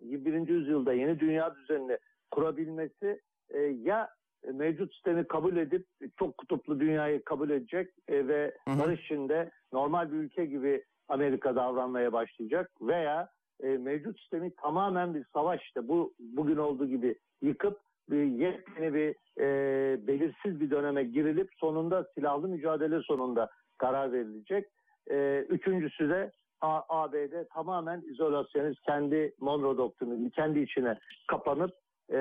21. yüzyılda yeni dünya düzenini kurabilmesi e, ya mevcut sistemi kabul edip çok kutuplu dünyayı kabul edecek e, ve Hı hı. barış içinde normal bir ülke gibi Amerika davranmaya başlayacak veya e, mevcut sistemi tamamen bir savaş işte bu bugün olduğu gibi yıkıp bir yepyeni bir e, belirsiz bir döneme girilip sonunda silahlı mücadele sonunda karar verilecek. E, üçüncüsü de A- ABD tamamen izolasyonist kendi Monroe doktrini kendi içine kapanıp e,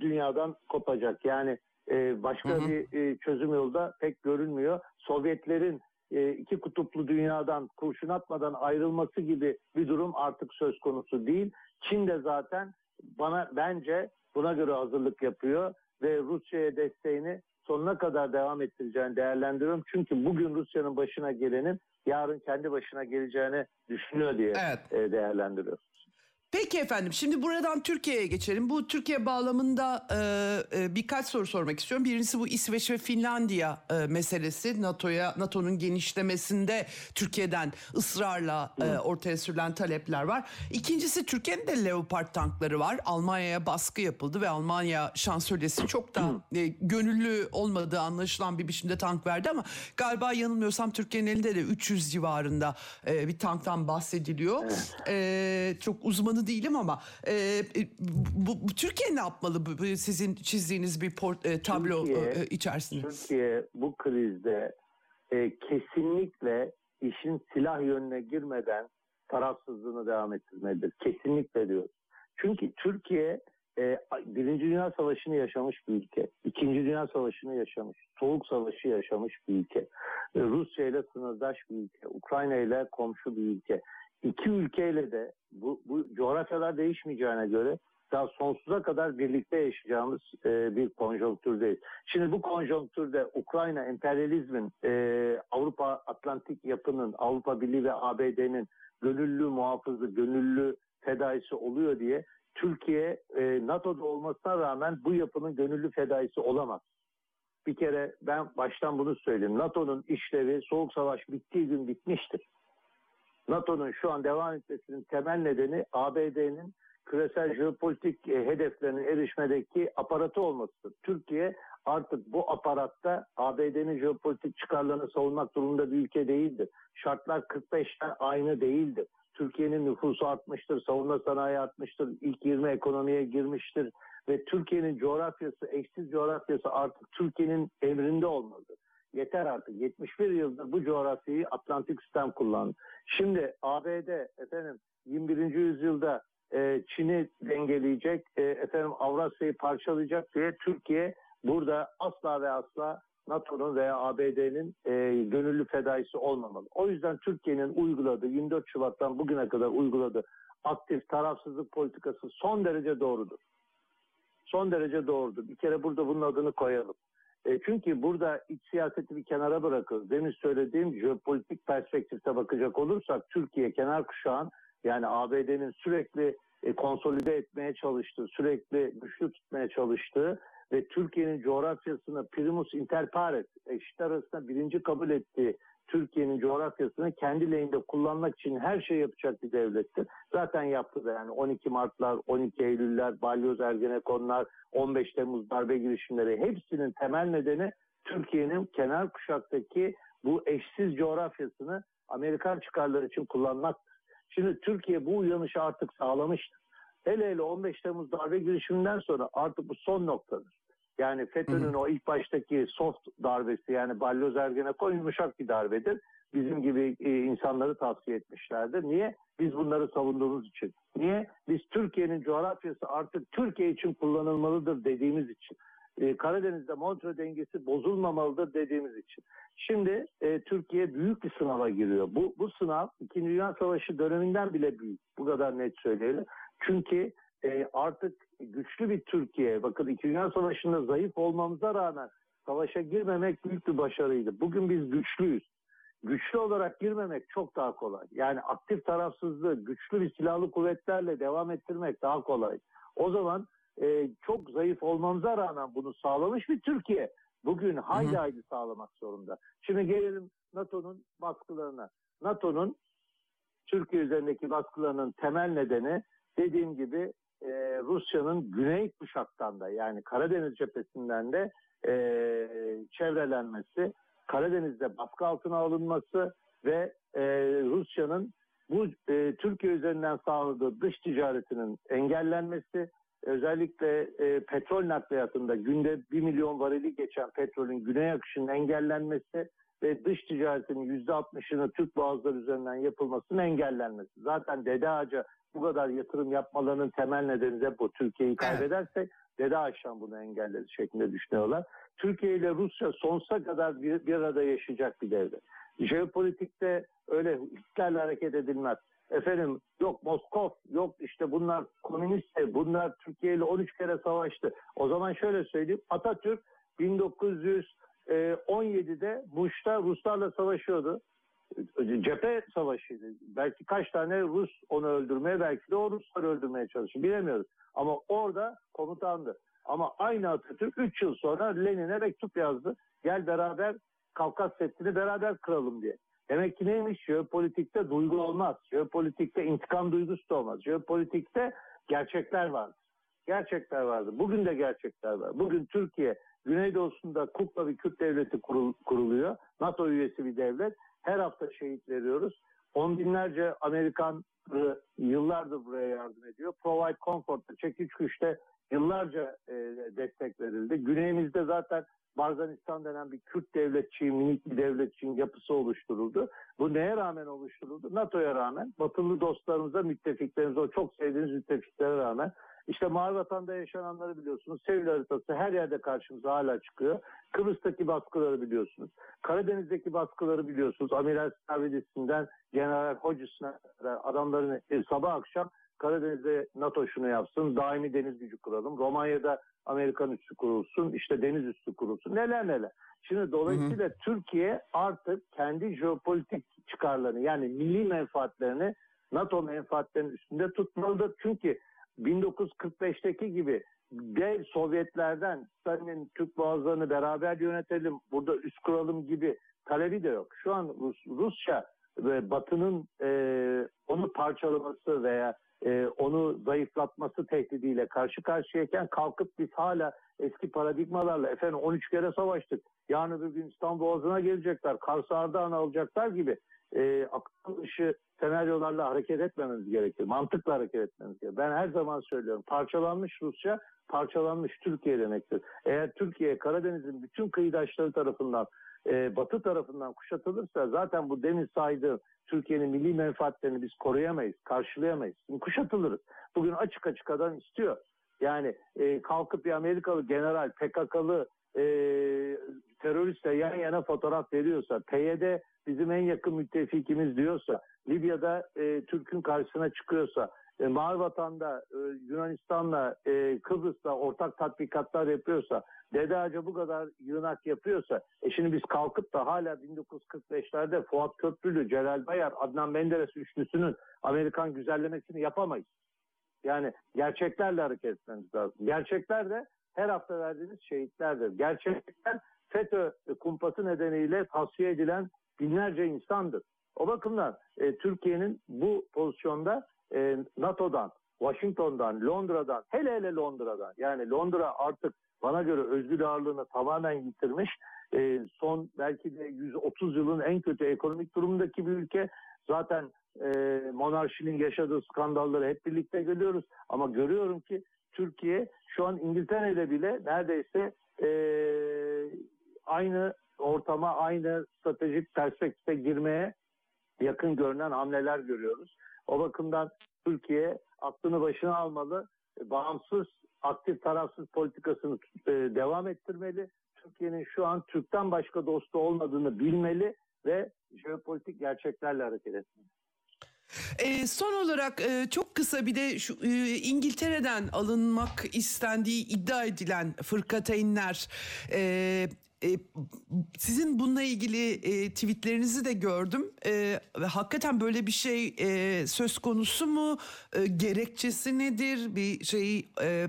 dünyadan kopacak. Yani e, başka Hı hı. bir e, çözüm yolu da pek görünmüyor. Sovyetlerin iki kutuplu dünyadan kurşun atmadan ayrılması gibi bir durum artık söz konusu değil. Çin de zaten bana bence buna göre hazırlık yapıyor ve Rusya'ya desteğini sonuna kadar devam ettireceğini değerlendiriyorum. Çünkü bugün Rusya'nın başına gelenin yarın kendi başına geleceğini düşünüyor diye Evet. e, değerlendiriyorum. Peki efendim şimdi buradan Türkiye'ye geçelim. Bu Türkiye bağlamında e, e, birkaç soru sormak istiyorum. Birincisi bu İsveç ve Finlandiya e, meselesi. NATO'ya NATO'nun genişlemesinde Türkiye'den ısrarla e, ortaya sürülen talepler var. İkincisi Türkiye'nin de Leopard tankları var. Almanya'ya baskı yapıldı ve Almanya şansölyesi çok da e, gönüllü olmadığı anlaşılan bir biçimde tank verdi ama galiba yanılmıyorsam Türkiye'nin elinde de 300 civarında e, bir tanktan bahsediliyor. E, çok uzmanı değilim ama e, e, bu, bu Türkiye ne yapmalı bu, sizin çizdiğiniz bir port, e, tablo Türkiye- e, içerisinde? Türkiye bu krizde e, kesinlikle işin silah yönüne girmeden tarafsızlığını devam ettirmelidir. Kesinlikle diyor. Çünkü Türkiye e, Birinci Dünya Savaşı'nı yaşamış bir ülke. İkinci Dünya Savaşı'nı yaşamış. Soğuk Savaşı yaşamış bir ülke. E, Rusya ile sınırdaş bir ülke. Ukrayna ile komşu bir ülke. İki ülkeyle de bu, bu coğrafyalar değişmeyeceğine göre daha sonsuza kadar birlikte yaşayacağımız e, bir konjonktürdeyiz. Şimdi bu konjonktürde Ukrayna emperyalizmin, e, Avrupa Atlantik yapının, Avrupa Birliği ve ABD'nin gönüllü muhafızı, gönüllü fedaisi oluyor diye Türkiye e, NATO'da olmasına rağmen bu yapının gönüllü fedaisi olamaz. Bir kere ben baştan bunu söyleyeyim. NATO'nun işlevi Soğuk Savaş bittiği gün bitmiştir. NATO'nun şu an devam etmesinin temel nedeni ABD'nin küresel jeopolitik e, hedeflerine erişmedeki aparatı olmasıdır. Türkiye artık bu aparatta ABD'nin jeopolitik çıkarlarını savunmak durumunda bir ülke değildir. Şartlar 45'ten aynı değildir. Türkiye'nin nüfusu artmıştır, savunma sanayi artmıştır, ilk 20 ekonomiye girmiştir ve Türkiye'nin coğrafyası, eşsiz coğrafyası artık Türkiye'nin emrinde olmalıdır. Yeter artık. 71 yıldır bu coğrafyayı Atlantik sistem kullandı. Şimdi ABD efendim 21. yüzyılda e, Çin'i dengeleyecek, e, efendim Avrasya'yı parçalayacak diye Türkiye burada asla ve asla NATO'nun veya ABD'nin e, gönüllü fedaisi olmamalı. O yüzden Türkiye'nin uyguladığı 24 Şubat'tan bugüne kadar uyguladığı aktif tarafsızlık politikası son derece doğrudur. Son derece doğrudur. Bir kere burada bunun adını koyalım. E, çünkü burada iç siyaseti bir kenara bırakıyoruz. Demin söylediğim jeopolitik perspektifte bakacak olursak Türkiye kenar kuşağın yani ABD'nin sürekli e, konsolide etmeye çalıştığı, sürekli güçlü tutmaya çalıştığı ve Türkiye'nin coğrafyasını primus inter pares, eşitler arasında birinci kabul ettiği Türkiye'nin coğrafyasını kendi lehinde kullanmak için her şey yapacak bir devlettir. Zaten yaptı da yani 12 Mart'lar, 12 Eylül'ler, Balyoz Ergenekonlar, 15 Temmuz darbe girişimleri hepsinin temel nedeni Türkiye'nin kenar kuşaktaki bu eşsiz coğrafyasını Amerikan çıkarları için kullanmak. Şimdi Türkiye bu uyanışı artık sağlamıştır. Hele hele 15 Temmuz darbe girişiminden sonra artık bu son noktadır. Yani FETÖ'nün o ilk baştaki soft darbesi yani balyoz ergenekon yumuşak bir darbedir. Bizim gibi e, insanları tavsiye etmişlerdir. Niye? Biz bunları savunduğumuz için. Niye? Biz Türkiye'nin coğrafyası artık Türkiye için kullanılmalıdır dediğimiz için. E, Karadeniz'de Montreux dengesi bozulmamalıdır dediğimiz için. Şimdi e, Türkiye büyük bir sınava giriyor. Bu, bu sınav 2. Dünya Savaşı döneminden bile büyük. Bu kadar net söyleyelim. Çünkü e, artık güçlü bir Türkiye, bakın 2. Dünya Savaşı'nda zayıf olmamıza rağmen savaşa girmemek büyük bir başarıydı. Bugün biz güçlüyüz. Güçlü olarak girmemek çok daha kolay. Yani aktif tarafsızlığı güçlü bir silahlı kuvvetlerle devam ettirmek daha kolay. O zaman e, çok zayıf olmamıza rağmen bunu sağlamış bir Türkiye bugün hayli hayli sağlamak zorunda. Şimdi gelelim NATO'nun baskılarına. NATO'nun Türkiye üzerindeki baskılarının temel nedeni dediğim gibi e, Rusya'nın güney kuşaktan da yani Karadeniz cephesinden de e, çevrelenmesi, Karadeniz'de baskı altına alınması ve e, Rusya'nın bu e, Türkiye üzerinden sağladığı dış ticaretinin engellenmesi, özellikle e, petrol nakliyatında günde 1 milyon varili geçen petrolün güney akışının engellenmesi ve dış ticaretinin %60'ını Türk boğazları üzerinden yapılmasının engellenmesi. Zaten Dede Ağaç'a bu kadar yatırım yapmalarının temel nedeni de bu. Türkiye'yi kaybedersek Dede Ağaç'tan bunu engelledi şeklinde düşünüyorlar. Türkiye ile Rusya sonsuza kadar bir, bir arada yaşayacak bir devlet. Jeopolitikte öyle Hitler'le hareket edilmez. Efendim yok Moskov, yok işte bunlar komünist, bunlar Türkiye ile 13 kere savaştı. O zaman şöyle söyleyeyim Atatürk 1917'de Muş'ta Ruslarla savaşıyordu. Cephe savaşıydı. Belki kaç tane Rus onu öldürmeye, belki de o Rusları öldürmeye çalışıyor. Bilemiyoruz. Ama orada komutandı. Ama aynı Atatürk 3 yıl sonra Lenin'e mektup yazdı. Gel beraber Kafkas Seddi'ni beraber kıralım diye. Demek ki neymiş? Jeopolitikte duygu olmaz. Jeopolitikte intikam duygusu da olmaz. Jeopolitikte gerçekler vardır. Gerçekler vardır. Bugün de gerçekler var. Bugün Türkiye Güneydoğu'sunda kukla bir Kürt devleti kurul, kuruluyor. NATO üyesi bir devlet. Her hafta şehit veriyoruz. On binlerce Amerikan yıllardır buraya yardım ediyor. Provide Comfort'ta, çekiç güçte yıllarca e, destek verildi. Güneyimizde zaten Barzanistan denen bir Kürt devletçi, minik bir devletçinin yapısı oluşturuldu. Bu neye rağmen oluşturuldu? NATO'ya rağmen, batılı dostlarımıza, müttefiklerimize, o çok sevdiğiniz müttefiklere rağmen. İşte Mavi Vatan'da yaşananları biliyorsunuz. Sevil haritası her yerde karşımıza hala çıkıyor. Kıbrıs'taki baskıları biliyorsunuz. Karadeniz'deki baskıları biliyorsunuz. Amiral Stavridis'inden General Hodges'ına adamların e, sabah akşam Karadeniz'de NATO şunu yapsın, daimi deniz gücü kuralım. Romanya'da Amerikan üssü kurulsun, işte deniz üssü kurulsun. Neler neler. Şimdi dolayısıyla hı hı. Türkiye artık kendi jeopolitik çıkarlarını yani milli menfaatlerini NATO menfaatlerinin üstünde tutmalıdır. Çünkü 1945'teki gibi dev Sovyetlerden Stalin'in Türk boğazlarını beraber yönetelim, burada üst kuralım gibi talebi de yok. Şu an Rus, Rusya ve Batı'nın e, onu parçalaması veya e, onu zayıflatması tehdidiyle karşı karşıyayken kalkıp biz hala eski paradigmalarla efendim 13 kere savaştık. Yarın bir gün İstanbul Boğazı'na gelecekler. Kars Ardahan'a alacaklar gibi e, akıl dışı senaryolarla hareket etmemiz gerekir. Mantıkla hareket etmemiz gerekir. Ben her zaman söylüyorum. Parçalanmış Rusya, parçalanmış Türkiye demektir. Eğer Türkiye Karadeniz'in bütün kıyıdaşları tarafından e, Batı tarafından kuşatılırsa zaten bu demin saydığım Türkiye'nin milli menfaatlerini biz koruyamayız, karşılayamayız. Kuşatılırız. Bugün açık açık adam istiyor. Yani e, kalkıp bir Amerikalı general, PKK'lı e, teröristle yan yana fotoğraf veriyorsa, PYD bizim en yakın müttefikimiz diyorsa, Libya'da e, Türk'ün karşısına çıkıyorsa, e, Mavi Vatan'da e, Yunanistan'la e, Kıbrıs'la ortak tatbikatlar yapıyorsa, Dede Ağaca bu kadar yığınak yapıyorsa, e şimdi biz kalkıp da hala 1945'lerde Fuat Köprülü, Celal Bayar, Adnan Menderes üçlüsünün Amerikan güzellemesini yapamayız. Yani gerçeklerle hareket etmemiz lazım. Gerçekler de her hafta verdiğimiz şehitlerdir. Gerçekler FETÖ kumpası nedeniyle tavsiye edilen binlerce insandır. O bakımdan e, Türkiye'nin bu pozisyonda e, NATO'dan, Washington'dan, Londra'dan, hele hele Londra'dan yani Londra artık bana göre özgür ağırlığını tamamen yitirmiş. E, son belki de 130 yılın en kötü ekonomik durumundaki bir ülke. Zaten e, monarşinin yaşadığı skandalları hep birlikte görüyoruz. Ama görüyorum ki Türkiye şu an İngiltere'de bile neredeyse e, aynı ortama, aynı stratejik perspektife girmeye yakın görünen hamleler görüyoruz. O bakımdan Türkiye aklını başına almalı, bağımsız, aktif tarafsız politikasını e, devam ettirmeli. Türkiye'nin şu an Türk'ten başka dostu olmadığını bilmeli ve jeopolitik gerçeklerle hareket etmeli. E, son olarak e, çok kısa bir de şu e, İngiltere'den alınmak istendiği iddia edilen fırkateynler e, e, sizin bununla ilgili e, tweetlerinizi de gördüm. E, hakikaten böyle bir şey e, söz konusu mu? E, gerekçesi nedir? Bir şey e,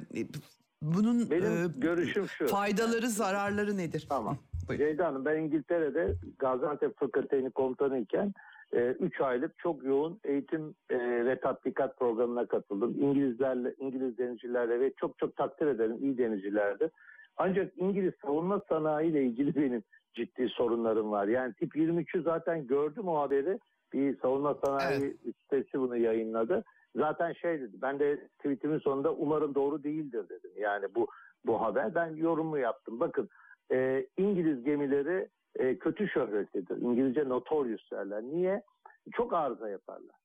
bunun Benim e, görüşüm şu. Faydaları, zararları nedir? Tamam. Ceyda Hanım ben İngiltere'de Gaziantep Fırkateyni komutanı iken 3 e, aylık çok yoğun eğitim e, ve tatbikat programına katıldım. İngilizlerle, İngiliz denizcilerle ve çok çok takdir ederim iyi denizcilerdi. Ancak İngiliz savunma sanayi ile ilgili benim ciddi sorunlarım var. Yani tip 23'ü zaten gördüm o haberi. Bir savunma sanayi evet. sitesi bunu yayınladı. Zaten şey dedi. Ben de tweetimin sonunda umarım doğru değildir dedim. Yani bu bu haber. Ben yorumu yaptım. Bakın e, İngiliz gemileri e, kötü şöhretidir. İngilizce notorious derler. Niye? Çok arıza yaparlar.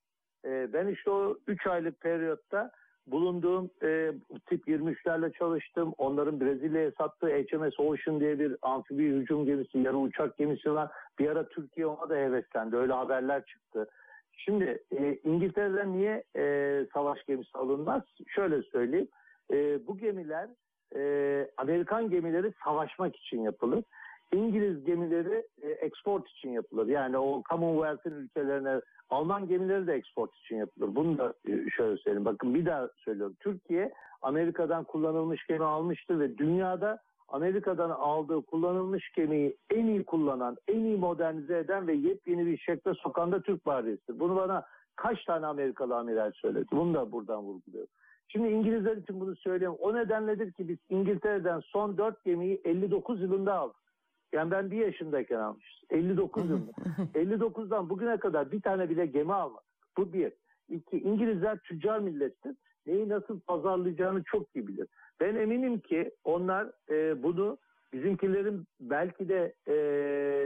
E, ben işte o 3 aylık periyotta bulunduğum e, tip 23'lerle çalıştım. Onların Brezilya'ya sattığı HMS Ocean diye bir amfibi hücum gemisi, yarı uçak gemisi var. Bir ara Türkiye ona da heveslendi. Öyle haberler çıktı. Şimdi e, İngiltere'den niye e, savaş gemisi alınmaz? Şöyle söyleyeyim. E, bu gemiler e, Amerikan gemileri savaşmak için yapılır. İngiliz gemileri e, export için yapılır. Yani o Commonwealth'in ülkelerine Alman gemileri de export için yapılır. Bunu da e, şöyle söyleyeyim. Bakın bir daha söylüyorum. Türkiye Amerika'dan kullanılmış gemi almıştır ve dünyada Amerika'dan aldığı kullanılmış gemiyi en iyi kullanan, en iyi modernize eden ve yepyeni bir şekle sokan da Türk Bahriyesi'dir. Bunu bana kaç tane Amerikalı amiral söyledi. Bunu da buradan vurguluyorum. Şimdi İngilizler için bunu söyleyeyim. O nedenledir ki biz İngiltere'den son 4 gemiyi 59 yılında aldık. Yani ben bir yaşındayken almışız. 59 yılında. 59'dan bugüne kadar bir tane bile gemi almadık. Bu bir. İki, İngilizler tüccar millettir. Neyi nasıl pazarlayacağını çok iyi bilir. Ben eminim ki onlar e, bunu bizimkilerin belki de e,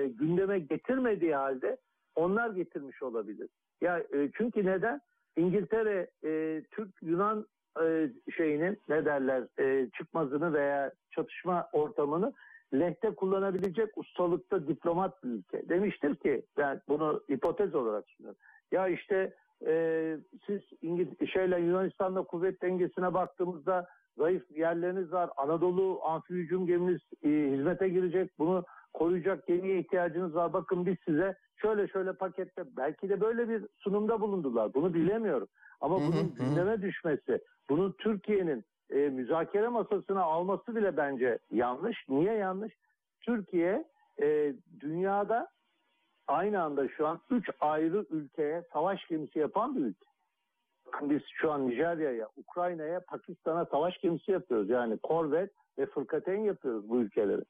gündeme getirmediği halde onlar getirmiş olabilir. Ya e, çünkü neden? İngiltere e, Türk-Yunan e, şeyinin ne derler e, çıkmazını veya çatışma ortamını lehte kullanabilecek ustalıkta diplomat bir ülke. Demiştir ki ben bunu hipotez olarak sunuyorum. Ya işte e, siz İngiliz şeyle Yunanistan'la kuvvet dengesine baktığımızda zayıf yerleriniz var. Anadolu amfi hücum geminiz e, hizmete girecek. Bunu koruyacak gemiye ihtiyacınız var. Bakın biz size şöyle şöyle pakette belki de böyle bir sunumda bulundular. Bunu bilemiyorum. Ama bunun gündeme düşmesi, bunun Türkiye'nin e, müzakere masasına alması bile bence yanlış. Niye yanlış? Türkiye e, dünyada aynı anda şu an üç ayrı ülkeye savaş gemisi yapan bir ülke. Biz şu an Nijerya'ya, Ukrayna'ya, Pakistan'a savaş gemisi yapıyoruz. Yani korvet ve fırkateyn yapıyoruz bu ülkeleri.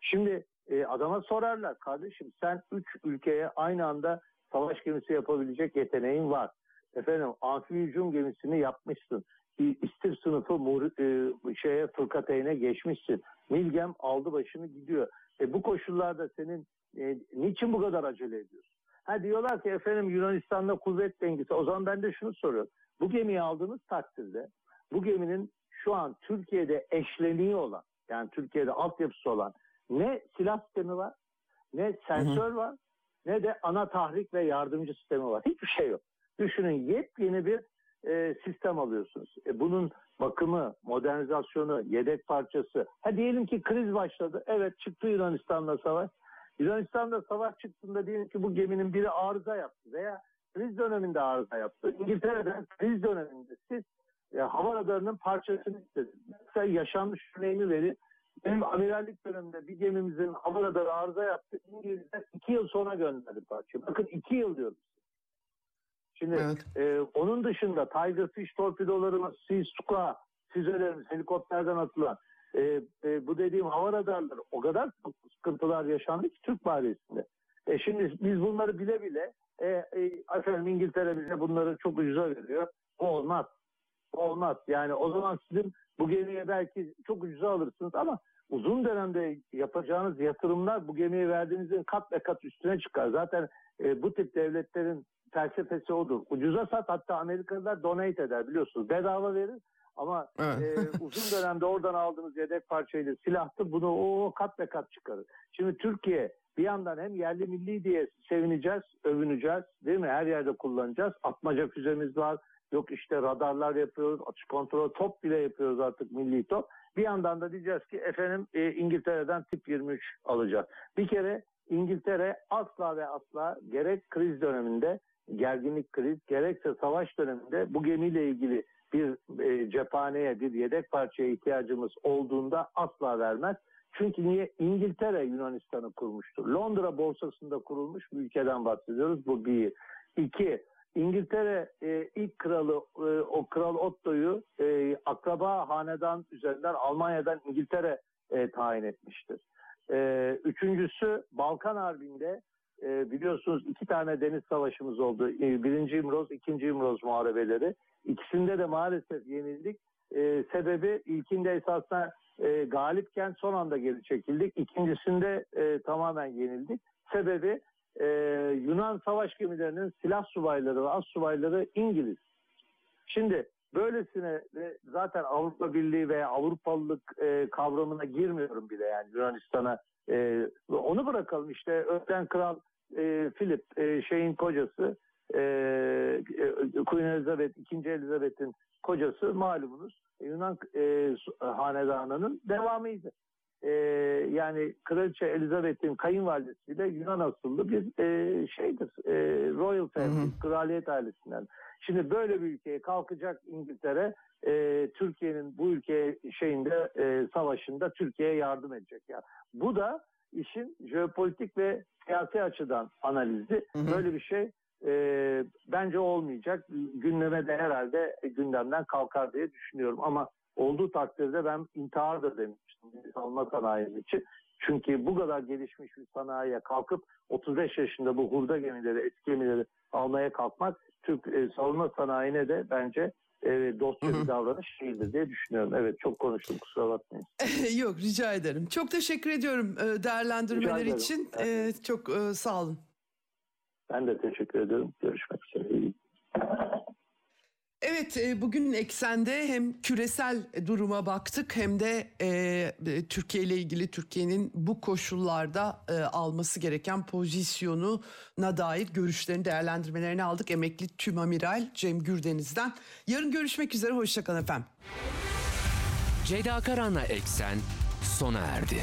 Şimdi e, adama sorarlar kardeşim sen üç ülkeye aynı anda savaş gemisi yapabilecek yeteneğin var. Efendim amfi gemisini yapmışsın. İstif sınıfı e, şeye fırkateyne geçmişsin. Milgem aldı başını gidiyor. E, bu koşullarda senin e, niçin bu kadar acele ediyorsun? Ha diyorlar ki efendim Yunanistan'da kuvvet dengesi. O zaman ben de şunu soruyorum. Bu gemiyi aldığınız takdirde bu geminin şu an Türkiye'de eşleniği olan yani Türkiye'de altyapısı olan ne silah sistemi var ne sensör hı hı. var ne de ana tahrik ve yardımcı sistemi var. Hiçbir şey yok. Düşünün yepyeni bir e, sistem alıyorsunuz. E, bunun bakımı, modernizasyonu, yedek parçası. Ha diyelim ki kriz başladı. Evet çıktı Yunanistan'la savaş. Yunanistan'da savaş çıktığında diyelim ki bu geminin biri arıza yaptı veya kriz döneminde arıza yaptı. İngiltere'den kriz döneminde siz e, hava radarının parçasını istediniz. Mesela yaşanmış örneğini verin. Benim amirallik döneminde bir gemimizin hava radarı arıza yaptı. İngilizler iki yıl sonra gönderdi parçayı. Bakın iki yıl diyoruz. Şimdi evet. e, onun dışında Tiger Fish torpidolarımız, Sea Stuka, füzelerimiz, helikopterden atılan e, e, bu dediğim hava radarları o kadar sıkıntılar yaşandı ki Türk Bahriyesi'nde. E şimdi biz bunları bile bile e, e, efendim İngiltere bize bunları çok ucuza veriyor. O olmaz. O olmaz. Yani o zaman sizin bu gemiye belki çok ucuza alırsınız ama uzun dönemde yapacağınız yatırımlar bu gemiye verdiğinizin kat ve kat üstüne çıkar. Zaten e, bu tip devletlerin felsefesi odur. Ucuza sat hatta Amerikalılar donate eder biliyorsunuz. Bedava verir ama evet. e, uzun dönemde oradan aldığınız yedek parçayla silahtı bunu o kat ve kat çıkarır. Şimdi Türkiye bir yandan hem yerli milli diye sevineceğiz, övüneceğiz değil mi? Her yerde kullanacağız. Atmaca füzemiz var. Yok işte radarlar yapıyoruz, açık kontrol top bile yapıyoruz artık milli top. Bir yandan da diyeceğiz ki efendim e, İngiltere'den tip 23 alacağız. Bir kere İngiltere asla ve asla gerek kriz döneminde gerginlik kriz gerekse savaş döneminde bu gemiyle ilgili bir e, cephaneye bir yedek parçaya ihtiyacımız olduğunda asla vermez. Çünkü niye? İngiltere Yunanistan'ı kurmuştur. Londra borsasında kurulmuş bir ülkeden bahsediyoruz. Bu bir. İki, İngiltere e, ilk kralı e, o Kral Otto'yu e, akraba hanedan üzerinden Almanya'dan İngiltere e, tayin etmiştir. E, üçüncüsü Balkan Harbi'nde e, biliyorsunuz iki tane deniz savaşımız oldu. E, birinci İmroz, ikinci İmroz muharebeleri. İkisinde de maalesef yenildik. e, sebebi ilkinde esasında e, galipken son anda geri çekildik. İkincisinde e, tamamen yenildik. Sebebi e, Yunan savaş gemilerinin silah subayları ve az subayları İngiliz. Şimdi böylesine ve zaten Avrupa Birliği veya Avrupalılık e, kavramına girmiyorum bile yani Yunanistan'a. E, onu bırakalım işte Öten Kral e, Philip e, şeyin kocası e, e, Queen Elizabeth II. Elizabeth'in kocası malumunuz Yunan e, hanedanının devamıydı. E, yani Kraliçe Elizabeth'in kayınvalidesi de Yunan asıllı bir e, şeydir. E, Royal Family, kraliyet ailesinden. Şimdi böyle bir ülkeye kalkacak İngiltere e, Türkiye'nin bu ülke şeyinde e, savaşında Türkiye'ye yardım edecek. Yani bu da işin jeopolitik ve siyasi açıdan analizi. Hı hı. Böyle bir şey e, bence olmayacak. Gündeme de herhalde gündemden kalkar diye düşünüyorum. Ama olduğu takdirde ben intihar da demiştim savunma sanayisi için. Çünkü bu kadar gelişmiş bir sanayiye kalkıp 35 yaşında bu hurda gemileri, eski gemileri almaya kalkmak Türk e, savunma sanayine de bence e, dostça bir davranış değildir diye düşünüyorum. Evet çok konuştum kusura bakmayın. Yok rica ederim. Çok teşekkür ediyorum e, değerlendirmeler için. Evet. Çok e, sağ olun. Ben de teşekkür ederim. Görüşmek üzere. Evet e, bugün eksende hem küresel duruma baktık hem de e, Türkiye ile ilgili Türkiye'nin bu koşullarda e, alması gereken pozisyonuna dair görüşlerini değerlendirmelerini aldık. Emekli Tüm Amiral Cem Gürdeniz'den. Yarın görüşmek üzere hoşçakalın efendim. Ceyda Karan'la Eksen sona erdi.